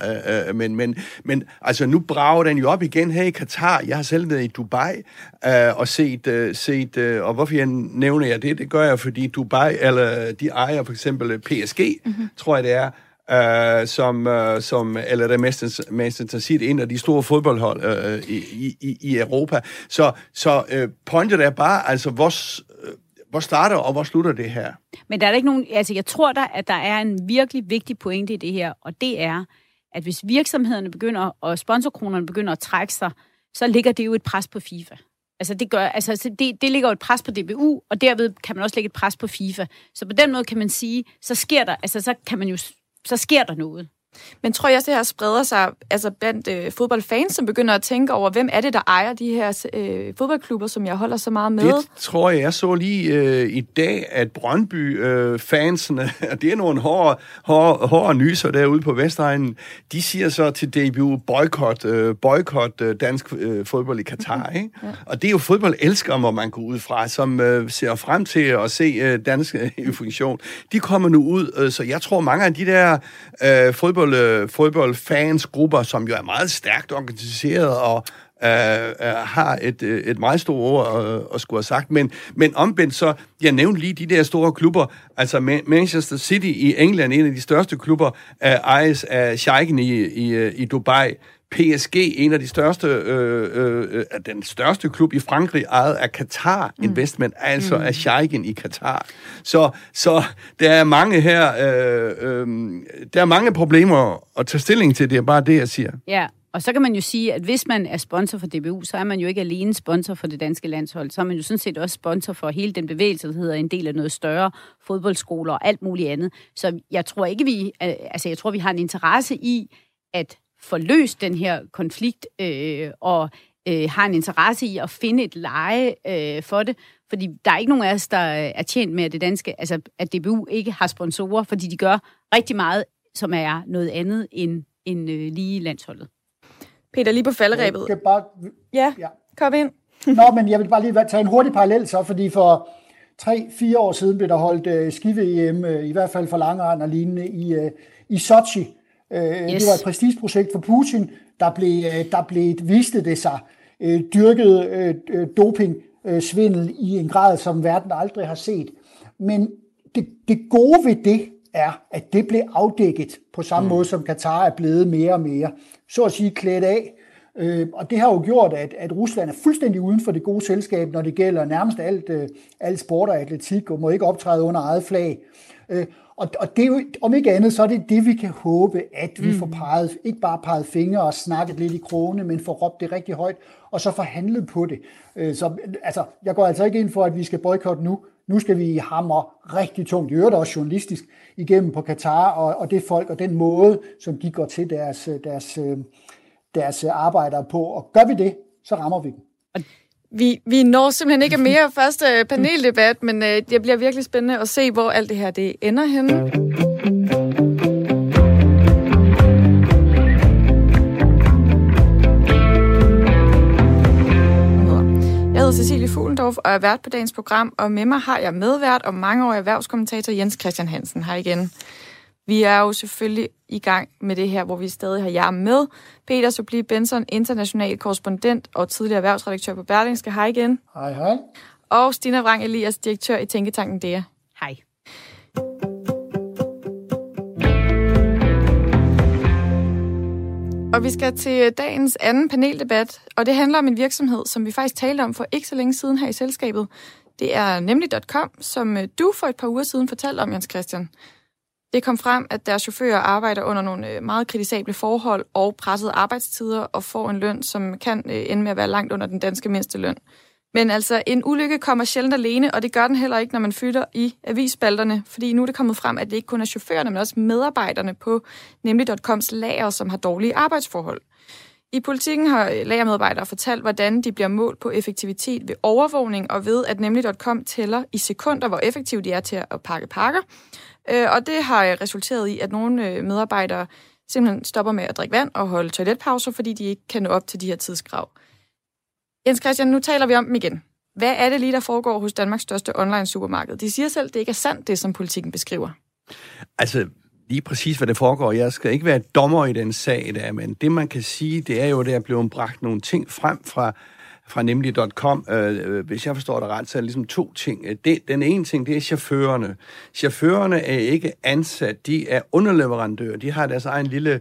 Uh, uh, men, men, men altså, nu brager den jo op igen her i Katar. Jeg har selv været i Dubai uh, og set, uh, set uh, og hvorfor jeg nævner jeg det, det gør jeg, fordi Dubai, eller de ejer for eksempel PSG, mm-hmm. tror jeg det er, uh, som, uh, som eller det Manchester City, en af de store fodboldhold uh, i, i, i Europa. Så, så uh, pointet er bare, altså, hvor, hvor starter og hvor slutter det her? Men der er der ikke nogen, altså jeg tror da, at der er en virkelig vigtig pointe i det her, og det er, at hvis virksomhederne begynder, og sponsorkronerne begynder at trække sig, så ligger det jo et pres på FIFA. Altså det, gør, altså det, det ligger jo et pres på DBU, og derved kan man også lægge et pres på FIFA. Så på den måde kan man sige, så sker der, altså så kan man jo så sker der noget. Men tror jeg også, det her spreder sig altså blandt øh, fodboldfans, som begynder at tænke over, hvem er det, der ejer de her øh, fodboldklubber, som jeg holder så meget med? Det tror jeg. Jeg så lige øh, i dag, at Brøndby-fansene, øh, og det er nogle hårde, hårde, hårde nyser derude på Vestegnen, de siger så til debut, boykot, øh, boykot øh, dansk øh, fodbold i Katar. Mm-hmm. Ikke? Ja. Og det er jo fodboldelskere, må man gå ud fra, som øh, ser frem til at se øh, dansk øh, funktion. De kommer nu ud, øh, så jeg tror, mange af de der øh, fodbold fodbold, øh, fodboldfansgrupper, som jo er meget stærkt organiseret og øh, øh, har et, øh, et meget stort ord at, at skulle have sagt. Men, men omvendt så, jeg nævnte lige de der store klubber, altså Manchester City i England, en af de største klubber, øh, ejes af Sheiken i, i, øh, i Dubai. PSG, en af de største, øh, øh, øh, den største klub i Frankrig, ejet af Qatar mm. Investment, altså mm. af Sheiken i Qatar. Så, så der er mange her, øh, øh, der er mange problemer at tage stilling til, det er bare det, jeg siger. Ja, og så kan man jo sige, at hvis man er sponsor for DBU, så er man jo ikke alene sponsor for det danske landshold, så er man jo sådan set også sponsor for hele den bevægelse, der hedder en del af noget større, fodboldskoler og alt muligt andet. Så jeg tror ikke, vi, altså jeg tror, vi har en interesse i, at få løst den her konflikt, øh, og øh, har en interesse i at finde et leje øh, for det. Fordi der er ikke nogen af os, der er tjent med, at det danske, altså at DBU ikke har sponsorer, fordi de gør rigtig meget, som er noget andet end, end øh, lige landsholdet. Peter, lige på falderæbet. Jeg bare... Ja, ja, kom ind. Nå, men jeg vil bare lige tage en hurtig parallel så, fordi for tre-fire år siden blev der holdt øh, skive-EM, øh, i hvert fald for langrand og lignende, i, øh, i Sochi. Øh, yes. Det var et prestigeprojekt for Putin. Der blev, øh, der blev viste det sig øh, dyrket doping svindel i en grad, som verden aldrig har set. Men det, det gode ved det er, at det blev afdækket på samme mm. måde, som Katar er blevet mere og mere. Så at sige klædt af. Øh, og det har jo gjort, at, at Rusland er fuldstændig uden for det gode selskab, når det gælder nærmest alt, øh, alt sport og atletik, og må ikke optræde under eget flag. Øh, og, og det er jo, om ikke andet, så er det det, vi kan håbe, at vi mm. får peget, ikke bare peget fingre og snakket lidt i krone, men får råbt det rigtig højt, og så får handlet på det. Øh, så altså, jeg går altså ikke ind for, at vi skal boykotte nu. Nu skal vi hamre rigtig tungt, i øvrigt også journalistisk, igennem på Katar og, og det folk og den måde, som de går til deres, deres, deres arbejder på. Og gør vi det, så rammer vi dem. Vi, vi når simpelthen ikke mere første paneldebat, men øh, det bliver virkelig spændende at se, hvor alt det her det ender henne. Jeg hedder Cecilie Fuglendorf og er vært på dagens program, og med mig har jeg medvært og mangeårig erhvervskommentator Jens Christian Hansen. Hej igen. Vi er jo selvfølgelig i gang med det her, hvor vi stadig har jer med. Peter Subli Benson, international korrespondent og tidligere erhvervsredaktør på Berlingske. Hej igen. Hej, hej. Og Stina Vrang Elias, direktør i Tænketanken DEA. Hej. Og vi skal til dagens anden paneldebat, og det handler om en virksomhed, som vi faktisk talte om for ikke så længe siden her i selskabet. Det er nemlig.com, som du for et par uger siden fortalte om, Jens Christian. Det kom frem, at deres chauffører arbejder under nogle øh, meget kritisable forhold og pressede arbejdstider og får en løn, som kan øh, ende med at være langt under den danske mindste løn. Men altså, en ulykke kommer sjældent alene, og det gør den heller ikke, når man fylder i avisspalterne, fordi nu er det kommet frem, at det ikke kun er chaufførerne, men også medarbejderne på nemlig.coms lager, som har dårlige arbejdsforhold. I politikken har øh, lagermedarbejdere fortalt, hvordan de bliver målt på effektivitet ved overvågning og ved, at nemlig.com tæller i sekunder, hvor effektive de er til at pakke pakker. Øh, og det har øh, resulteret i, at nogle øh, medarbejdere simpelthen stopper med at drikke vand og holde toiletpauser, fordi de ikke kan nå op til de her tidskrav. Jens Christian, nu taler vi om dem igen. Hvad er det lige, der foregår hos Danmarks største online supermarked? De siger selv, at det ikke er sandt, det som politikken beskriver. Altså, lige præcis, hvad det foregår. Jeg skal ikke være dommer i den sag der, men det man kan sige, det er jo, at der er blevet bragt nogle ting frem fra fra nemlig.com. Øh, øh, hvis jeg forstår det ret, så er det ligesom to ting. Øh, det, den ene ting, det er chaufførerne. Chaufførerne er ikke ansat, de er underleverandører. De har deres egen lille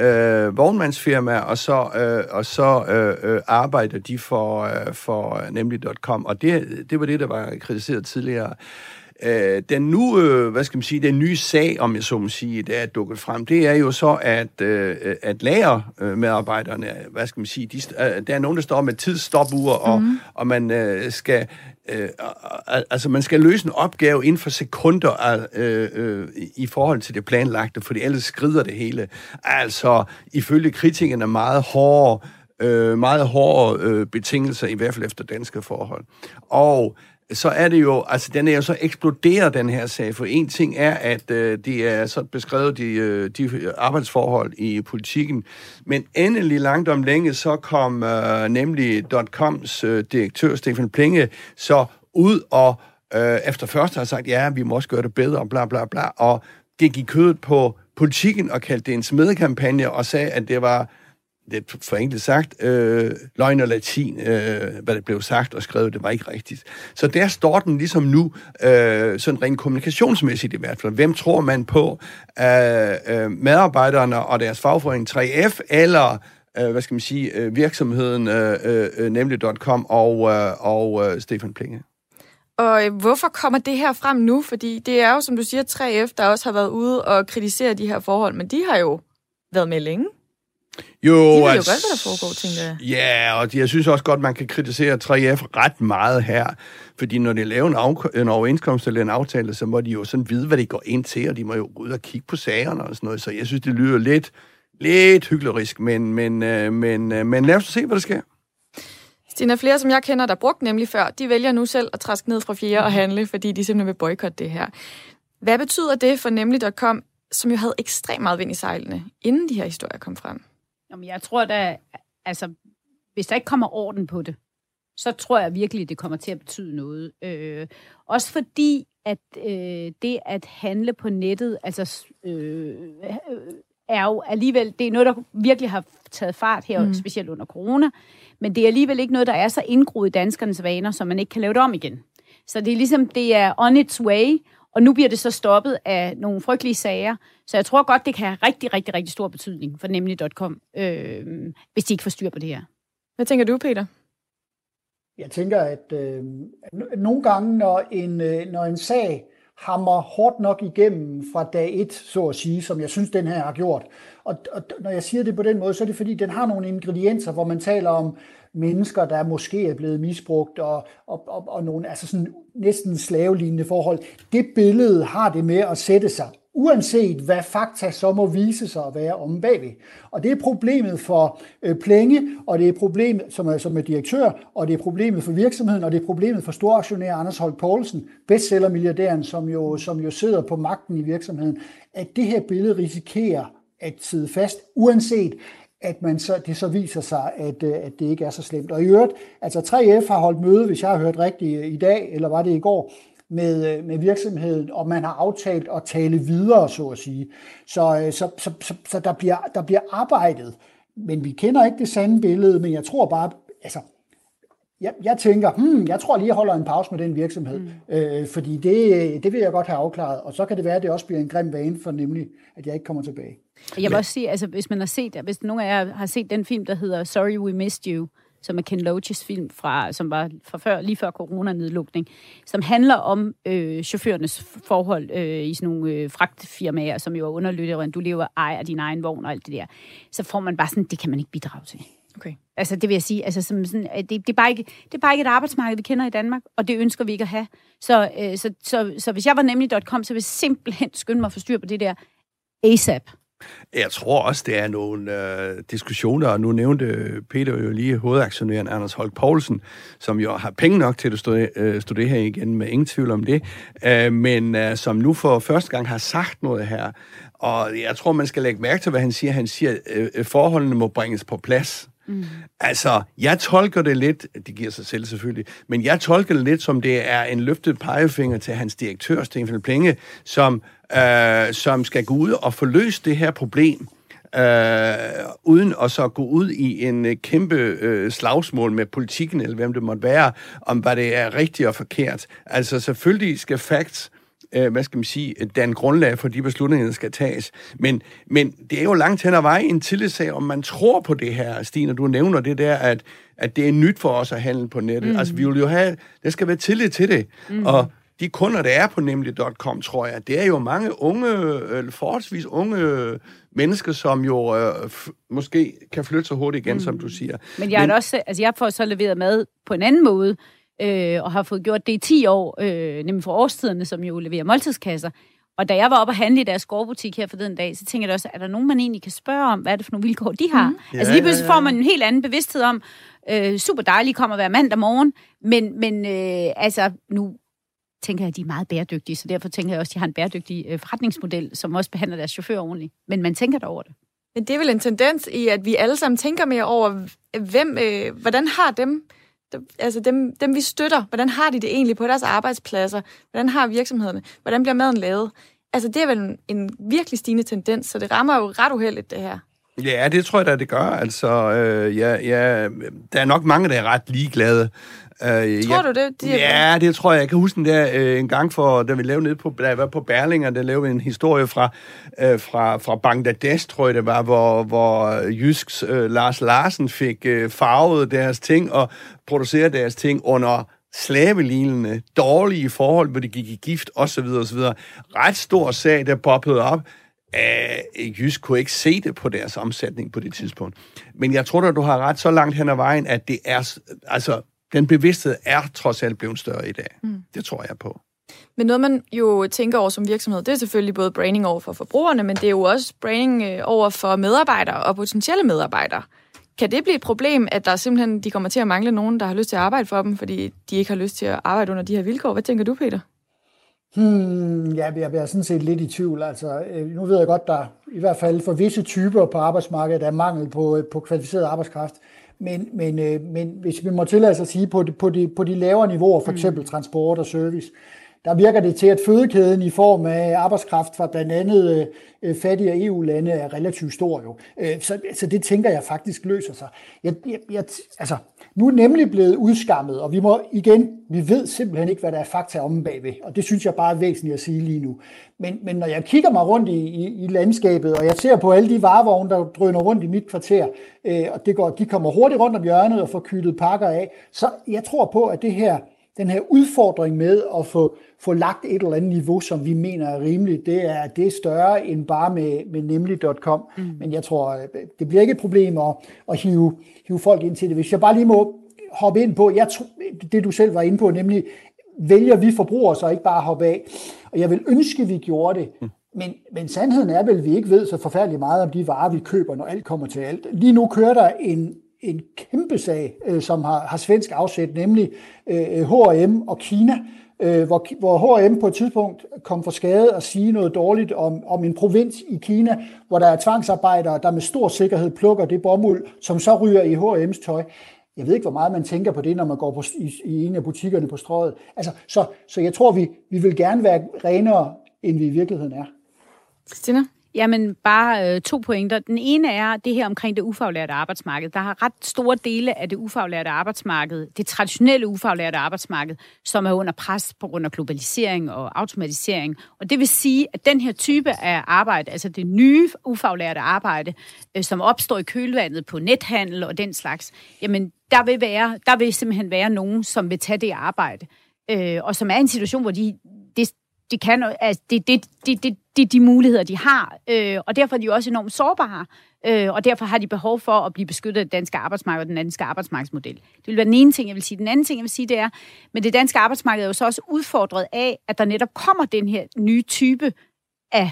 øh, vognmandsfirma, og så, øh, og så øh, øh, arbejder de for, øh, for nemlig.com. Og det, det var det, der var kritiseret tidligere. Øh, den nu, øh, hvad skal man sige, den nye sag, om jeg så må sige, der er dukket frem, det er jo så, at, øh, at lagermedarbejderne, hvad skal man sige, de, øh, der er nogen, der står med tidsstopure, og, mm. og man øh, skal øh, altså man skal løse en opgave inden for sekunder øh, øh, i forhold til det planlagte, fordi ellers skrider det hele. Altså, ifølge kritikerne meget hårde, øh, meget hårde øh, betingelser, i hvert fald efter danske forhold. Og så er det jo, altså den er jo så eksploderet, den her sag, for en ting er, at øh, det er så beskrevet de, øh, de øh, arbejdsforhold i politikken, men endelig langt om længe, så kom øh, nemlig .coms øh, direktør, Stefan Plinge, så ud og øh, efter først har sagt, ja, vi må også gøre det bedre, bla bla bla, og det gik kødet på politikken og kaldte det en smedekampagne og sagde, at det var lidt for sagt, øh, løgn og latin, øh, hvad der blev sagt og skrevet, det var ikke rigtigt. Så der står den ligesom nu, øh, sådan rent kommunikationsmæssigt i hvert fald. Hvem tror man på? Øh, øh, medarbejderne og deres fagforening 3F, eller øh, hvad skal man sige, øh, virksomheden øh, øh, øh nemlig.com og, øh, og øh, Stefan Plinge? Og øh, hvorfor kommer det her frem nu? Fordi det er jo, som du siger, 3F, der også har været ude og kritisere de her forhold, men de har jo været med længe. Jo, de ved jo altså, godt, hvad der foregår, tænker jeg. Ja, og jeg synes også godt, man kan kritisere 3F ret meget her. Fordi når de laver en, af, en overenskomst eller en aftale, så må de jo sådan vide, hvad de går ind til, og de må jo gå ud og kigge på sagerne og sådan noget. Så jeg synes, det lyder lidt, lidt hyggelig, men, men, øh, men, øh, men lad os se, hvad der sker. Stina, flere, som jeg kender, der brugt nemlig før, de vælger nu selv at træske ned fra fjerde og handle, fordi de simpelthen vil boykotte det her. Hvad betyder det for nemlig.com, som jo havde ekstremt meget vind i sejlene, inden de her historier kom frem? Jamen, jeg tror da, altså, hvis der ikke kommer orden på det, så tror jeg virkelig, det kommer til at betyde noget. Øh, også fordi, at øh, det at handle på nettet, altså, øh, er jo alligevel, det er noget, der virkelig har taget fart her, mm. specielt under corona, men det er alligevel ikke noget, der er så indgroet i danskernes vaner, så man ikke kan lave det om igen. Så det er ligesom, det er on its way, og nu bliver det så stoppet af nogle frygtelige sager. Så jeg tror godt, det kan have rigtig, rigtig, rigtig stor betydning for nemlig.com, øh, hvis de ikke får styr på det her. Hvad tænker du, Peter? Jeg tænker, at øh, nogle gange, når en, øh, når en sag hammer hårdt nok igennem fra dag et, så at sige, som jeg synes, den her har gjort. Og, og når jeg siger det på den måde, så er det fordi, den har nogle ingredienser, hvor man taler om mennesker, der måske er blevet misbrugt, og, og, og, og nogle altså sådan næsten slavelignende forhold. Det billede har det med at sætte sig uanset hvad fakta så må vise sig at være om bagved. Og det er problemet for øh, Plenge, og det er problemet som er, som er direktør, og det er problemet for virksomheden, og det er problemet for storaktionær Anders Holk Poulsen, bestsellermilliardæren, som jo, som jo sidder på magten i virksomheden, at det her billede risikerer at sidde fast, uanset at man så, det så viser sig, at, øh, at det ikke er så slemt. Og i øvrigt, altså 3F har holdt møde, hvis jeg har hørt rigtigt i dag, eller var det i går, med, øh, med virksomheden, og man har aftalt at tale videre, så at sige. Så, øh, så, så, så, så der, bliver, der bliver arbejdet, men vi kender ikke det sande billede, men jeg tror bare, altså, jeg, jeg tænker, hmm, jeg tror lige, jeg holder en pause med den virksomhed, mm. øh, fordi det, det vil jeg godt have afklaret, og så kan det være, at det også bliver en grim vane for nemlig, at jeg ikke kommer tilbage. Jeg vil også sige, altså hvis man har set, hvis nogen af jer har set den film, der hedder Sorry We Missed You, som er Ken Loaches film, fra, som var fra før, lige før coronanedlukning, som handler om øh, chaufførernes forhold øh, i sådan nogle øh, fragtfirmaer, som jo er underlyttere, du lever ejer din egen vogn og alt det der. Så får man bare sådan, det kan man ikke bidrage til. Okay. Altså, det vil jeg sige, altså, som sådan, det, det, er bare ikke, det er bare ikke et arbejdsmarked, vi kender i Danmark, og det ønsker vi ikke at have. Så, øh, så, så, så hvis jeg var nemlig.com, så ville jeg simpelthen skynde mig at få styr på det der ASAP. Jeg tror også, det er nogle øh, diskussioner, og nu nævnte Peter jo lige hovedaktionæren Anders Holk Poulsen, som jo har penge nok til at studere, øh, studere her igen, med ingen tvivl om det, øh, men øh, som nu for første gang har sagt noget her. Og jeg tror, man skal lægge mærke til, hvad han siger. Han siger, at øh, forholdene må bringes på plads. Mm. Altså, jeg tolker det lidt, det giver sig selv selvfølgelig, men jeg tolker det lidt som, det er en løftet pegefinger til hans direktør, Sten Plenge, som, øh, som skal gå ud og forløse det her problem, øh, uden at så gå ud i en øh, kæmpe øh, slagsmål med politikken, eller hvem det måtte være, om hvad det er rigtigt og forkert. Altså, selvfølgelig skal facts øh, hvad skal man sige, den grundlag for de beslutninger, der skal tages. Men, men det er jo langt hen ad vej en tillidssag, om man tror på det her, Stine, du nævner det der, at, at det er nyt for os at handle på nettet. Mm. Altså, vi vil jo have, der skal være tillid til det. Mm. Og de kunder, der er på nemlig.com, tror jeg, det er jo mange unge, øh, forholdsvis unge mennesker, som jo øh, måske kan flytte så hurtigt igen, mm. som du siger. Men jeg, Men, også, altså jeg får så leveret mad på en anden måde, øh, og har fået gjort det i 10 år, øh, nemlig for årstiderne, som jo leverer måltidskasser. Og da jeg var oppe og handle i deres gårdbutik her for den dag, så tænkte jeg også, er der nogen, man egentlig kan spørge om, hvad er det for nogle vilkår, de har? Mm. Ja, altså lige pludselig ja, ja. får man en helt anden bevidsthed om, øh, super dejligt kommer hver mandag morgen, men, men øh, altså nu tænker jeg, at de er meget bæredygtige, så derfor tænker jeg også, at de har en bæredygtig øh, forretningsmodel, som også behandler deres chauffør ordentligt. Men man tænker der over det. Men det er vel en tendens i, at vi alle sammen tænker mere over, hvem, øh, hvordan har dem altså dem, dem vi støtter, hvordan har de det egentlig på deres arbejdspladser? Hvordan har virksomhederne? Hvordan bliver maden lavet? Altså det er vel en, en virkelig stigende tendens, så det rammer jo ret uheldigt det her. Ja, det tror jeg da, det gør. Altså, øh, ja, ja, der er nok mange, der er ret ligeglade. Øh, tror jeg, du det? De ja, det tror jeg. Jeg kan huske den der øh, en gang, for, da vi lavede ned på, da jeg var på Berlinger, der lavede vi en historie fra, øh, fra, fra Bangladesh, tror jeg det var, hvor, hvor Jysks øh, Lars Larsen fik øh, farvet deres ting og produceret deres ting under slavelignende, dårlige forhold, hvor de gik i gift osv. osv. Ret stor sag, der poppede op. Uh, Jysk kunne ikke se det på deres omsætning på det tidspunkt. Men jeg tror da, du har ret så langt hen ad vejen, at det er, altså, den bevidsthed er trods alt blevet større i dag. Mm. Det tror jeg på. Men noget, man jo tænker over som virksomhed, det er selvfølgelig både branding over for forbrugerne, men det er jo også branding øh, over for medarbejdere og potentielle medarbejdere. Kan det blive et problem, at der simpelthen de kommer til at mangle nogen, der har lyst til at arbejde for dem, fordi de ikke har lyst til at arbejde under de her vilkår? Hvad tænker du, Peter? Hmm, ja, jeg er sådan set lidt i tvivl. Altså, øh, nu ved jeg godt, der i hvert fald for visse typer på arbejdsmarkedet er mangel på, på kvalificeret arbejdskraft. Men, men, øh, men hvis vi må tillade os at sige, på de, på de, på de lavere niveauer, for mm. eksempel transport og service, der virker det til, at fødekæden i form af arbejdskraft fra blandt andet øh, fattige EU-lande er relativt stor jo. Øh, så, så det tænker jeg faktisk løser sig. Jeg, jeg, jeg, altså, nu er nemlig blevet udskammet, og vi må igen, vi ved simpelthen ikke, hvad der er fakta om bagved, og det synes jeg bare er væsentligt at sige lige nu. Men, men når jeg kigger mig rundt i, i, i landskabet, og jeg ser på alle de varevogne, der drøner rundt i mit kvarter, øh, og det går, de kommer hurtigt rundt om hjørnet og får kylet pakker af, så jeg tror på, at det her den her udfordring med at få, få lagt et eller andet niveau, som vi mener er rimeligt, det er, det er større end bare med, med nemlig.com. Mm. Men jeg tror, øh, det bliver ikke et problem at, at hive, hive folk ind til det. Hvis jeg bare lige må hoppe ind på, jeg tror, det du selv var inde på, nemlig vælger vi forbrugere så ikke bare at hoppe af. Og jeg vil ønske, vi gjorde det. Mm. Men, men sandheden er vel, at vi ikke ved så forfærdeligt meget om de varer, vi køber, når alt kommer til alt. Lige nu kører der en, en kæmpe sag, øh, som har, har svensk afsæt, nemlig øh, H&M og Kina, øh, hvor, hvor H&M på et tidspunkt kom for skade at sige noget dårligt om, om en provins i Kina, hvor der er tvangsarbejdere, der med stor sikkerhed plukker det bomuld, som så ryger i H&M's tøj. Jeg ved ikke, hvor meget man tænker på det, når man går på, i, i en af butikkerne på strøget. Altså, så, så jeg tror, vi, vi vil gerne være renere, end vi i virkeligheden er. Christina? Jamen, bare øh, to pointer. Den ene er det her omkring det ufaglærte arbejdsmarked. Der har ret store dele af det ufaglærte arbejdsmarked, det traditionelle ufaglærte arbejdsmarked, som er under pres på grund af globalisering og automatisering. Og det vil sige, at den her type af arbejde, altså det nye ufaglærte arbejde, øh, som opstår i kølvandet på nethandel og den slags, jamen, der vil, være, der vil simpelthen være nogen, som vil tage det arbejde. Øh, og som er i en situation, hvor de, det, de kan, altså, det, det, det, det, det er de muligheder, de har, øh, og derfor er de jo også enormt sårbare, øh, og derfor har de behov for at blive beskyttet af det danske arbejdsmarked og den danske arbejdsmarkedsmodel. Det vil være den ene ting, jeg vil sige. Den anden ting, jeg vil sige, det er, men det danske arbejdsmarked er jo så også udfordret af, at der netop kommer den her nye type af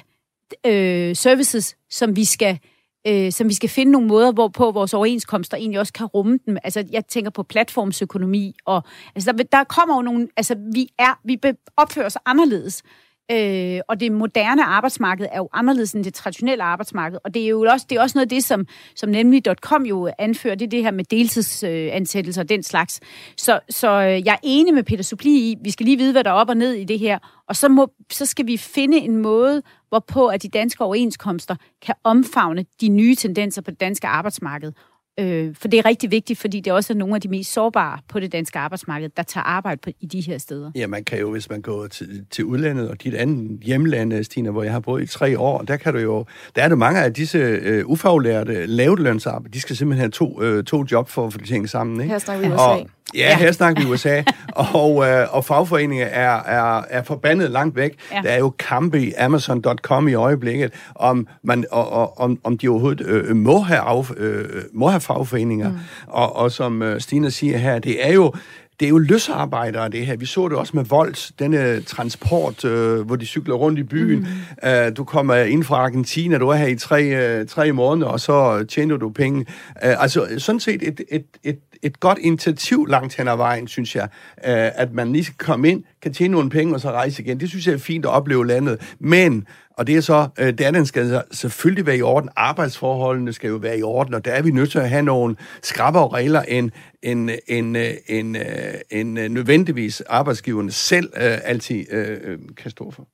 øh, services, som vi skal øh, øh, som vi skal finde nogle måder, hvorpå vores overenskomster egentlig også kan rumme dem. Altså, jeg tænker på platformsøkonomi, og altså, der, der kommer jo nogle, altså, vi er, vi opfører os anderledes. Øh, og det moderne arbejdsmarked er jo anderledes end det traditionelle arbejdsmarked. Og det er jo også, det er også noget af det, som, som nemlig.com jo anfører, det er det her med deltidsansættelser og den slags. Så, så øh, jeg er enig med Peter Supli i, vi skal lige vide, hvad der er op og ned i det her. Og så, må, så skal vi finde en måde, hvorpå at de danske overenskomster kan omfavne de nye tendenser på det danske arbejdsmarked. Øh, for det er rigtig vigtigt, fordi det også er nogle af de mest sårbare på det danske arbejdsmarked, der tager arbejde på, i de her steder. Ja, man kan jo, hvis man går til, til udlandet og dit andet hjemland, Stine, hvor jeg har boet i tre år, der kan du jo, der er det mange af disse øh, ufaglærte lavtlønsarbejde, de skal simpelthen have to, øh, to job for at få det ting sammen. Ikke? Her snakker vi. Og, Ja, her snakker vi USA, og, øh, og fagforeninger er, er, er forbandet langt væk. Ja. Der er jo kampe i Amazon.com i øjeblikket, om, man, og, og, om, om de overhovedet øh, må, have af, øh, må have fagforeninger. Mm. Og, og som øh, Stine siger her, det er jo det er jo løsarbejdere, det her. Vi så det også med Volts, denne transport, øh, hvor de cykler rundt i byen. Mm. Uh, du kommer ind fra Argentina, du er her i tre, uh, tre måneder, og så tjener du penge. Uh, altså, sådan set et, et, et, et godt initiativ langt hen ad vejen, synes jeg, uh, at man lige kan komme ind, kan tjene nogle penge, og så rejse igen. Det synes jeg er fint at opleve landet. Men og det er så, øh, den skal selvfølgelig være i orden. Arbejdsforholdene skal jo være i orden, og der er vi nødt til at have nogle skrappere regler, end, end, end, øh, end, øh, end, end nødvendigvis arbejdsgiverne selv øh, altid øh, kan stå for.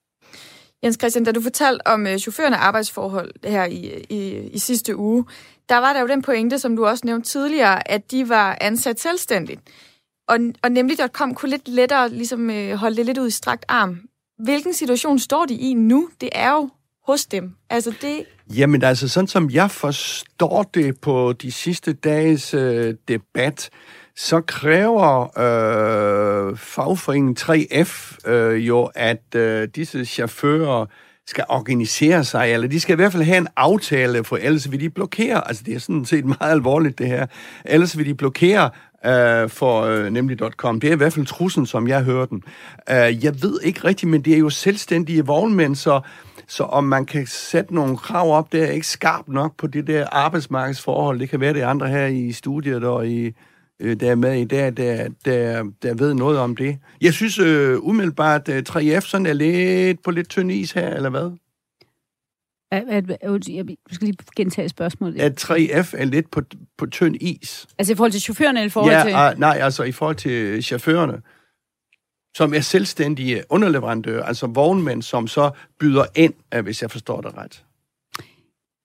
Jens Christian, da du fortalte om øh, chaufførerne arbejdsforhold her i, i, i sidste uge, der var der jo den pointe, som du også nævnte tidligere, at de var ansat selvstændigt. Og, og nemlig.com kunne lidt lettere ligesom, øh, holde det lidt ud i strakt arm hvilken situation står de i nu? Det er jo hos dem. Altså det... Jamen altså, sådan som jeg forstår det på de sidste dages øh, debat, så kræver øh, fagforeningen 3F øh, jo, at øh, disse chauffører skal organisere sig, eller de skal i hvert fald have en aftale, for ellers vil de blokere, altså det er sådan set meget alvorligt det her, ellers vil de blokere øh, for øh, nemlig.com. Det er i hvert fald trussen, som jeg hører den. Øh, jeg ved ikke rigtigt, men det er jo selvstændige vognmænd, så, så om man kan sætte nogle krav op, det er ikke skarpt nok på det der arbejdsmarkedsforhold. Det kan være det andre her i studiet og i øh, der er med i dag, der, der, der ved noget om det. Jeg synes øh, umiddelbart, at 3F sådan er lidt på lidt tynd is her, eller hvad? At, at, jeg skal lige gentage spørgsmålet. At 3F er lidt på, på tynd is. Altså i forhold til chaufførerne, eller i forhold ja, til... Ja, nej, altså i forhold til chaufførerne, som er selvstændige underleverandører, altså vognmænd, som så byder ind, hvis jeg forstår det ret.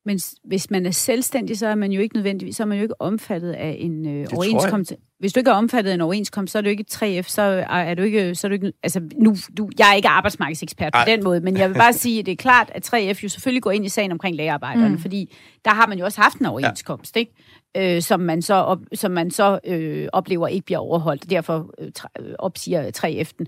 Men hvis man er selvstændig, så er man jo ikke nødvendigvis, så er man jo ikke omfattet af en øh, overenskomst. Hvis du ikke er omfattet af en overenskomst, så er du ikke 3F, så er du ikke, så er du ikke altså nu, du, jeg er ikke arbejdsmarkedsekspert på Ej. den måde, men jeg vil bare sige, at det er klart, at 3F jo selvfølgelig går ind i sagen omkring lagerarbejderne, mm. fordi der har man jo også haft en overenskomst, ja. ikke? Øh, som man så, op, som man så øh, oplever ikke bliver overholdt, og derfor øh, opsiger 3F'en.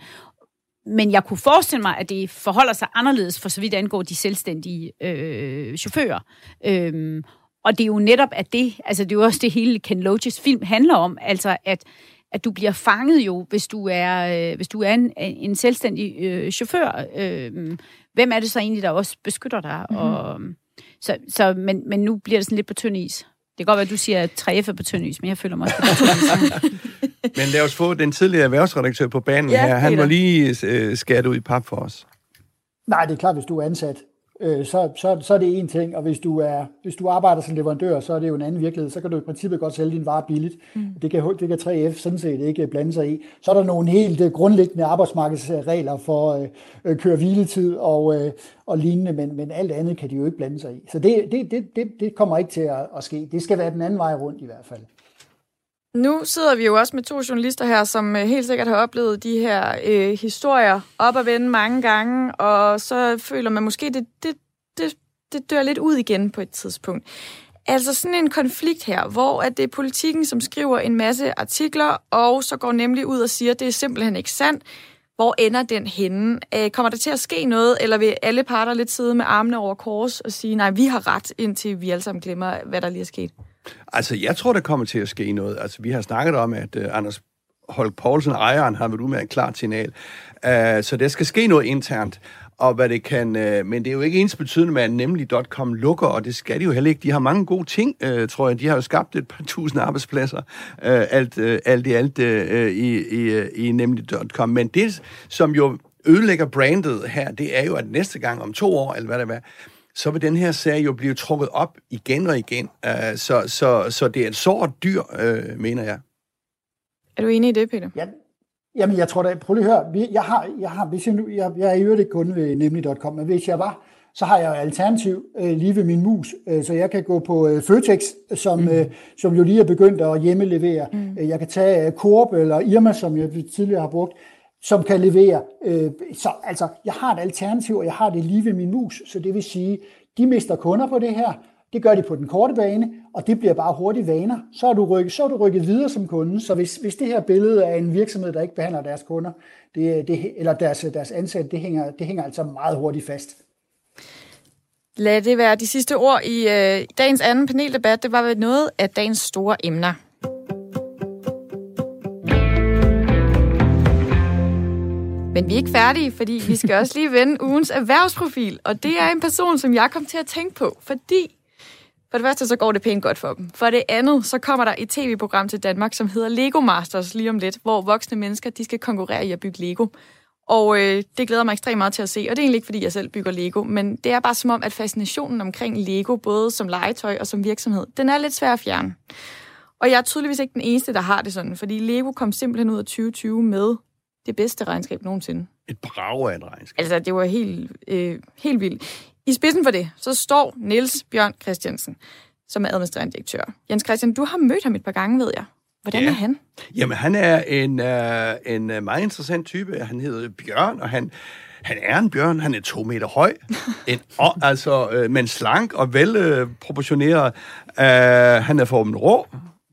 Men jeg kunne forestille mig, at det forholder sig anderledes for så vidt angår de selvstændige øh, chauffører. Øhm, og det er jo netop at det, altså det er jo også det hele Ken Loaches film handler om, altså at, at du bliver fanget jo, hvis du er, øh, hvis du er en, en selvstændig øh, chauffør. Øh, hvem er det så egentlig, der også beskytter dig? Mm-hmm. Og, så, så, men, men nu bliver det sådan lidt på tynd is. Det kan godt være, at du siger, at 3F er på tynd is, men jeg føler mig også på. Men lad os få den tidligere erhvervsredaktør på banen ja, her. Han må lige øh, skære ud i pap for os. Nej, det er klart, hvis du er ansat, øh, så, så, så er det en ting, og hvis du, er, hvis du arbejder som leverandør, så er det jo en anden virkelighed. Så kan du i princippet godt sælge din vare billigt. Mm. Det, kan, det kan 3F sådan set ikke blande sig i. Så er der nogle helt øh, grundlæggende arbejdsmarkedsregler for øh, øh, køre hviletid og, øh, og lignende, men, men alt andet kan de jo ikke blande sig i. Så det, det, det, det, det kommer ikke til at, at ske. Det skal være den anden vej rundt i hvert fald. Nu sidder vi jo også med to journalister her, som øh, helt sikkert har oplevet de her øh, historier op og vende mange gange, og så føler man måske, det, det, det, det dør lidt ud igen på et tidspunkt. Altså sådan en konflikt her, hvor at det er politikken, som skriver en masse artikler, og så går nemlig ud og siger, at det er simpelthen ikke sandt. Hvor ender den henne? Øh, kommer der til at ske noget, eller vil alle parter lidt sidde med armene over kors og sige, nej, vi har ret, indtil vi alle sammen glemmer, hvad der lige er sket? Altså, jeg tror, der kommer til at ske noget. Altså, vi har snakket om, at uh, Anders Holk Poulsen, ejeren, har været ud med et klart signal. Uh, så der skal ske noget internt. Og hvad det kan, uh, men det er jo ikke ens betydende med, at nemlig.com lukker, og det skal de jo heller ikke. De har mange gode ting, uh, tror jeg. De har jo skabt et par tusind arbejdspladser, uh, alt, uh, alt i alt uh, i, i, i nemlig.com. Men det, som jo ødelægger brandet her, det er jo, at næste gang om to år, eller hvad det er, så vil den her sag jo blive trukket op igen og igen. Uh, så, så, så det er et sårt dyr, uh, mener jeg. Er du enig i det, Peter? Ja, jamen, jeg tror da, prøv lige at høre. Jeg, har, jeg, har, hvis jeg, nu, jeg, jeg er i øvrigt ikke kun ved nemlig.com, men hvis jeg var, så har jeg alternativ øh, lige ved min mus, øh, så jeg kan gå på øh, Føtex, som, mm. øh, som jo lige er begyndt at hjemmelevere. Mm. Jeg kan tage øh, Coop eller Irma, som jeg tidligere har brugt som kan levere. Øh, så altså, jeg har et alternativ, og jeg har det lige ved min mus, så det vil sige, de mister kunder på det her, det gør de på den korte bane, og det bliver bare hurtigt vaner. Så er du rykket, så er du rykket videre som kunde. Så hvis, hvis det her billede er en virksomhed, der ikke behandler deres kunder, det, det, eller deres, deres ansatte, det hænger, det hænger altså meget hurtigt fast. Lad det være de sidste ord i øh, dagens anden paneldebat. Det var noget af dagens store emner. Men vi er ikke færdige, fordi vi skal også lige vende ugens erhvervsprofil. Og det er en person, som jeg kom til at tænke på, fordi for det første så går det pænt godt for dem. For det andet, så kommer der et tv-program til Danmark, som hedder Lego Masters lige om lidt, hvor voksne mennesker de skal konkurrere i at bygge Lego. Og øh, det glæder mig ekstremt meget til at se, og det er egentlig ikke, fordi jeg selv bygger Lego, men det er bare som om, at fascinationen omkring Lego, både som legetøj og som virksomhed, den er lidt svær at fjerne. Og jeg er tydeligvis ikke den eneste, der har det sådan, fordi Lego kom simpelthen ud af 2020 med det bedste regnskab nogensinde. Et brag af et regnskab. Altså, det var helt, øh, helt vildt. I spidsen for det, så står Niels Bjørn Christiansen, som er administrerende direktør. Jens Christian, du har mødt ham et par gange, ved jeg. Hvordan ja. er han? Jamen, han er en, uh, en øh, meget interessant type. Han hedder Bjørn, og han, han er en bjørn. Han er to meter høj, en, og, altså, uh, men slank og velproportioneret. Uh, han er formen rå,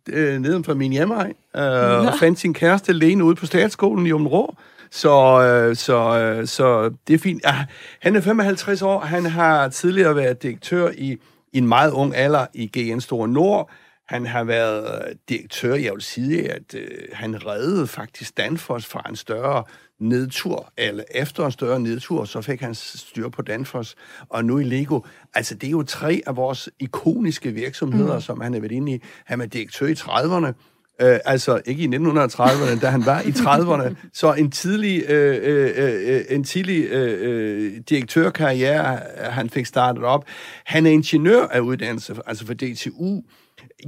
øh, neden fra min hjemmeegn, øh, og fandt sin kæreste Lene ude på statsskolen i Områ. Så, øh, så, øh, så det er fint. Ah, han er 55 år, han har tidligere været direktør i, i en meget ung alder i GN Store Nord. Han har været direktør, jeg vil sige, at øh, han reddede faktisk Danfoss fra en større nedtur, eller efter en større nedtur, så fik han styr på Danfoss, og nu i Lego. Altså, det er jo tre af vores ikoniske virksomheder, mm. som han har været inde i. Han er direktør i 30'erne, Øh, altså ikke i 1930'erne, da han var i 30'erne. Så en tidlig, øh, øh, øh, en tidlig øh, øh, direktørkarriere, han fik startet op. Han er ingeniør af uddannelse, altså for DTU.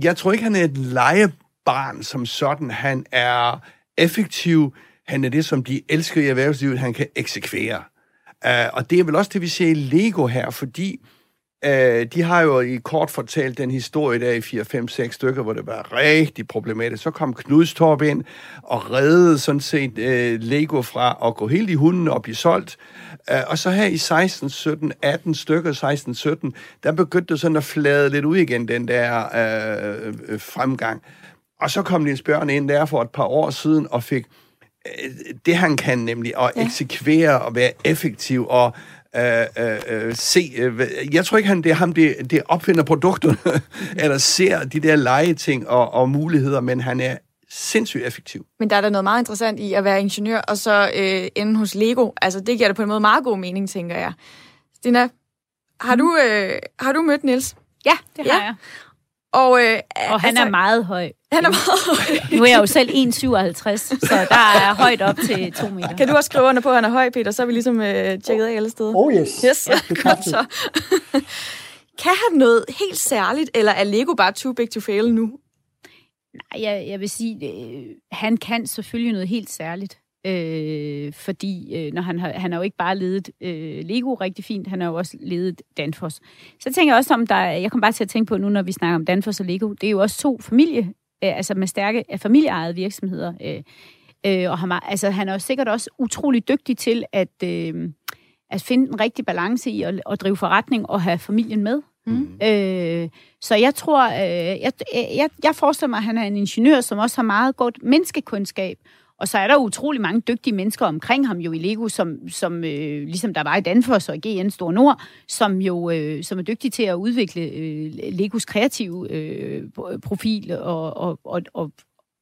Jeg tror ikke, han er et legebarn som sådan. Han er effektiv, han er det, som de elsker i erhvervslivet, han kan eksekvere. Uh, og det er vel også det, vi ser i Lego her, fordi uh, de har jo i kort fortalt den historie der i 4, 5, 6 stykker, hvor det var rigtig problematisk. Så kom Knudstorp ind og reddede sådan set uh, Lego fra at gå helt i hunden og blive solgt. Uh, og så her i 16, 17, 18 stykker, 16, 17, der begyndte det sådan at flade lidt ud igen, den der uh, fremgang. Og så kom Niels Bjørn ind der for et par år siden og fik det, han kan nemlig, at ja. eksekvere og være effektiv og øh, øh, øh, se... Øh, jeg tror ikke, han det er ham, det, det opfinder produkter, eller ser de der legeting og, og muligheder, men han er sindssygt effektiv. Men der er der noget meget interessant i at være ingeniør, og så øh, ende hos Lego. Altså, det giver da på en måde meget god mening, tænker jeg. Stina, har du, øh, har du mødt Niels? Ja, det har ja. jeg. Og, øh, og han altså, er meget høj. Han er meget høj. nu er jeg jo selv 1,57, så der er højt op til 2 meter. Kan du også skrive under på, at han er høj, Peter? Så er vi ligesom øh, tjekket af alle steder. Oh yes. Yes, ja, godt så. kan han noget helt særligt, eller er Lego bare too big to fail nu? Nej, jeg, jeg vil sige, øh, han kan selvfølgelig noget helt særligt. Øh, fordi øh, når han, har, han har jo ikke bare ledet øh, Lego rigtig fint, han har jo også ledet Danfoss. Så tænker jeg også om, der, jeg kommer bare til at tænke på nu, når vi snakker om Danfoss og Lego, det er jo også to familie, øh, altså med stærke familieejede virksomheder. Øh, øh, og han, altså, han er jo sikkert også utrolig dygtig til at, øh, at finde en rigtig balance i at, at drive forretning og have familien med. Mm. Øh, så jeg tror, øh, jeg, jeg, jeg forestiller mig, at han er en ingeniør, som også har meget godt menneskekundskab, og så er der utrolig mange dygtige mennesker omkring ham jo i Lego, som, som øh, ligesom der var i Danfoss og GN Stor Nord, som jo øh, som er dygtige til at udvikle øh, Legos kreative øh, profil og, og, og, og,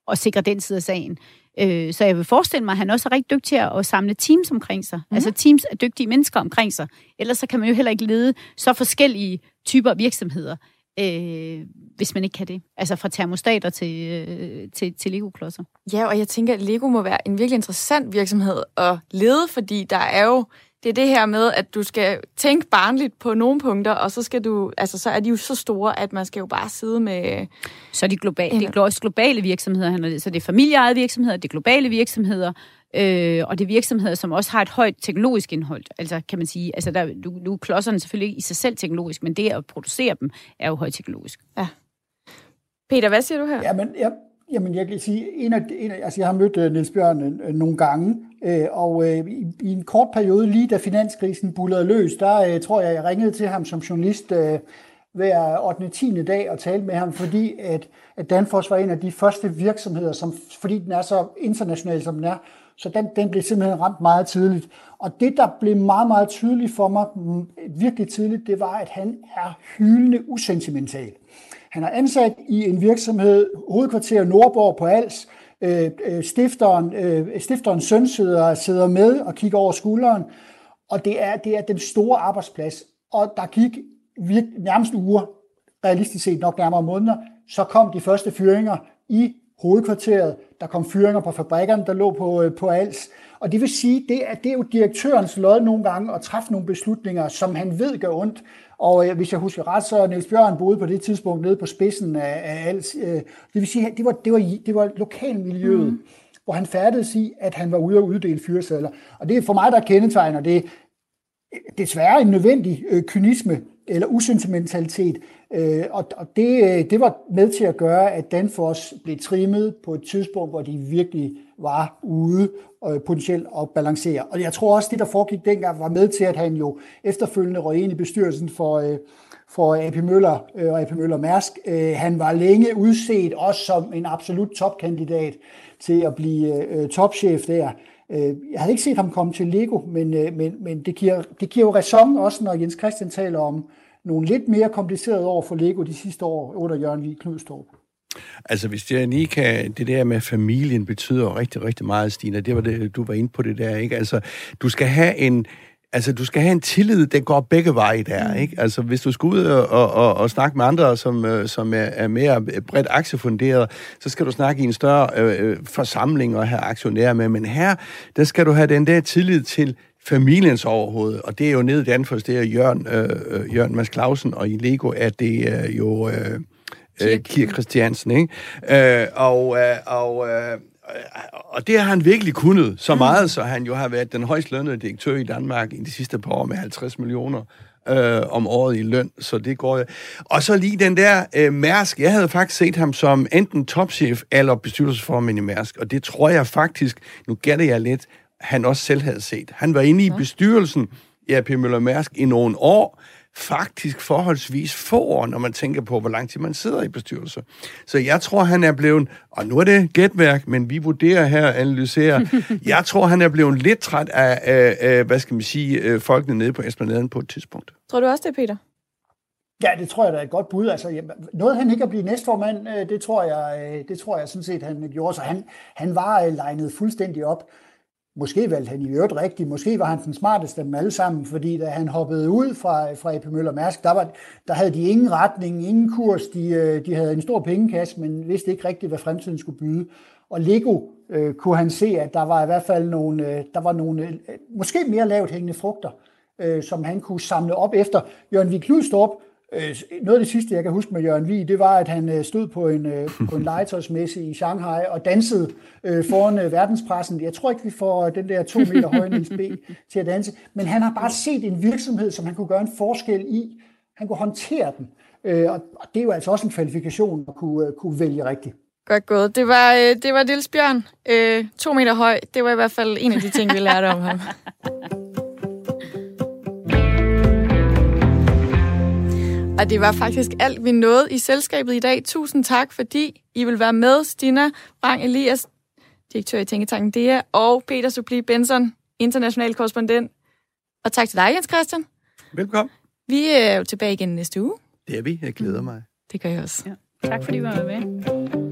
og sikre den side af sagen. Øh, så jeg vil forestille mig, at han også er rigtig dygtig til at, samle teams omkring sig. Mm. Altså teams af dygtige mennesker omkring sig. Ellers så kan man jo heller ikke lede så forskellige typer virksomheder øh, hvis man ikke kan det. Altså fra termostater til, øh, til, til Lego-klodser. Ja, og jeg tænker, at Lego må være en virkelig interessant virksomhed at lede, fordi der er jo det er det her med, at du skal tænke barnligt på nogle punkter, og så skal du, altså så er de jo så store, at man skal jo bare sidde med... Så er de globale, det er også globale virksomheder, så det er familieejede virksomheder, det er globale virksomheder, øh, og det er virksomheder, som også har et højt teknologisk indhold. Altså kan man sige, altså der, du, du klodserne selvfølgelig ikke i sig selv teknologisk, men det at producere dem er jo højt teknologisk. Ja. Peter, hvad siger du her? Jamen, jeg, jamen jeg kan sige, en af, en af, altså jeg har mødt uh, Niels Bjørn uh, nogle gange, uh, og uh, i, i en kort periode, lige da finanskrisen bullerede løs, der uh, tror jeg, jeg ringede til ham som journalist uh, hver 8. 10. dag og talte med ham, fordi at, at Danfoss var en af de første virksomheder, som, fordi den er så international, som den er, så den, den blev simpelthen ramt meget tidligt. Og det, der blev meget, meget tydeligt for mig, mm, virkelig tidligt, det var, at han er hyldende usentimental. Han er ansat i en virksomhed, hovedkvarter Nordborg på Als. Øh, øh, stifteren, øh, stifterens søn sidder, sidder med og kigger over skulderen. Og det er, det er den store arbejdsplads. Og der gik virke, nærmest uger, realistisk set nok nærmere måneder, så kom de første fyringer i hovedkvarteret. Der kom fyringer på fabrikkerne, der lå på, øh, på Als. Og det vil sige, det er, det er jo direktørens lod nogle gange at træffe nogle beslutninger, som han ved gør ondt. Og øh, hvis jeg husker ret, så Niels Bjørn boede på det tidspunkt nede på spidsen af, af Als. Øh, det vil sige, det var, det var, det var lokalmiljøet, mm. hvor han færdedes i, at han var ude og uddele fyresedler. Og det er for mig, der kendetegner det desværre en nødvendig øh, kynisme eller usentimentalitet. Øh, og og det, øh, det var med til at gøre, at Danfoss blev trimmet på et tidspunkt, hvor de virkelig var ude og potentielt at balancere. Og jeg tror også, det der foregik dengang, var med til, at han jo efterfølgende røg ind i bestyrelsen for, øh, for AP Møller øh, og AP Møller Mærsk. Øh, han var længe udset også som en absolut topkandidat til at blive øh, topchef der. Øh, jeg havde ikke set ham komme til Lego, men, øh, men, men det, giver, det giver jo ræson også, når Jens Christian taler om nogle lidt mere komplicerede år for Lego de sidste år under Jørgen Vig Knudstorp. Altså, hvis jeg lige kan... Det der med familien betyder rigtig, rigtig meget, Stina. Det var det, du var inde på det der, ikke? Altså, du skal have en... Altså, du skal have en tillid, der går begge veje der, mm. ikke? Altså, hvis du skal ud og, og, og snakke med andre, som, øh, som er, er mere bredt aktiefunderet, så skal du snakke i en større øh, øh, forsamling og have aktionærer med. Men her, der skal du have den der tillid til familiens overhoved, og det er jo nede i Danfoss, det er Jørgen, øh, øh Jørgen Mads Clausen, og i Lego er det øh, jo øh, øh, Kirk Christiansen, ikke? Øh, og, øh, og, øh, og det har han virkelig kunnet så mm. meget, så han jo har været den højst lønnede direktør i Danmark i de sidste par år med 50 millioner øh, om året i løn, så det går jeg. Og så lige den der øh, Mærsk. Jeg havde faktisk set ham som enten topchef eller bestyrelsesformand i Mærsk, og det tror jeg faktisk, nu gætter jeg lidt, han også selv havde set. Han var inde i bestyrelsen i AP Møller Mærsk i nogle år, faktisk forholdsvis få år, når man tænker på, hvor lang tid man sidder i bestyrelse. Så jeg tror, han er blevet, og nu er det gætværk, men vi vurderer her og analyserer, jeg tror, han er blevet lidt træt af, af, af hvad skal man sige, øh, folkene nede på Esplanaden på et tidspunkt. Tror du også det, Peter? Ja, det tror jeg, der er et godt bud. Altså, noget han ikke at blive næstformand, øh, det tror jeg, øh, det tror jeg sådan set, han gjorde. Så han, han var legnet fuldstændig op. Måske valgte han i øvrigt rigtigt, måske var han den smarteste af dem alle sammen, fordi da han hoppede ud fra, fra AP Møller Mærsk, der, var, der havde de ingen retning, ingen kurs, de, øh, de havde en stor pengekasse, men vidste ikke rigtigt, hvad fremtiden skulle byde. Og Lego øh, kunne han se, at der var i hvert fald nogle, øh, der var nogle øh, måske mere lavt hængende frugter, øh, som han kunne samle op efter. Jørgen Vig Kludstorp noget af det sidste, jeg kan huske med Jørgen Vig, det var, at han øh, stod på en, øh, på en legetøjsmesse i Shanghai og dansede foran verdenspressen. Jeg tror ikke, vi får den der to meter høje Niels B. til at danse, men han har bare set en virksomhed, som han kunne gøre en forskel i. Han kunne håndtere den. Og det er jo altså også en kvalifikation at kunne, kunne vælge rigtigt. Godt gået. Det var, det var Niels Bjørn. to meter høj. Det var i hvert fald en af de ting, vi lærte om ham. Og det var faktisk alt, vi nåede i selskabet i dag. Tusind tak, fordi I vil være med. Stina Rang Elias, direktør i Tænketanken DEA, og Peter Supli Benson, international korrespondent. Og tak til dig, Jens Christian. Velkommen. Vi er jo tilbage igen næste uge. Det er vi. Jeg glæder mig. Det gør jeg også. Ja. Tak fordi I var med.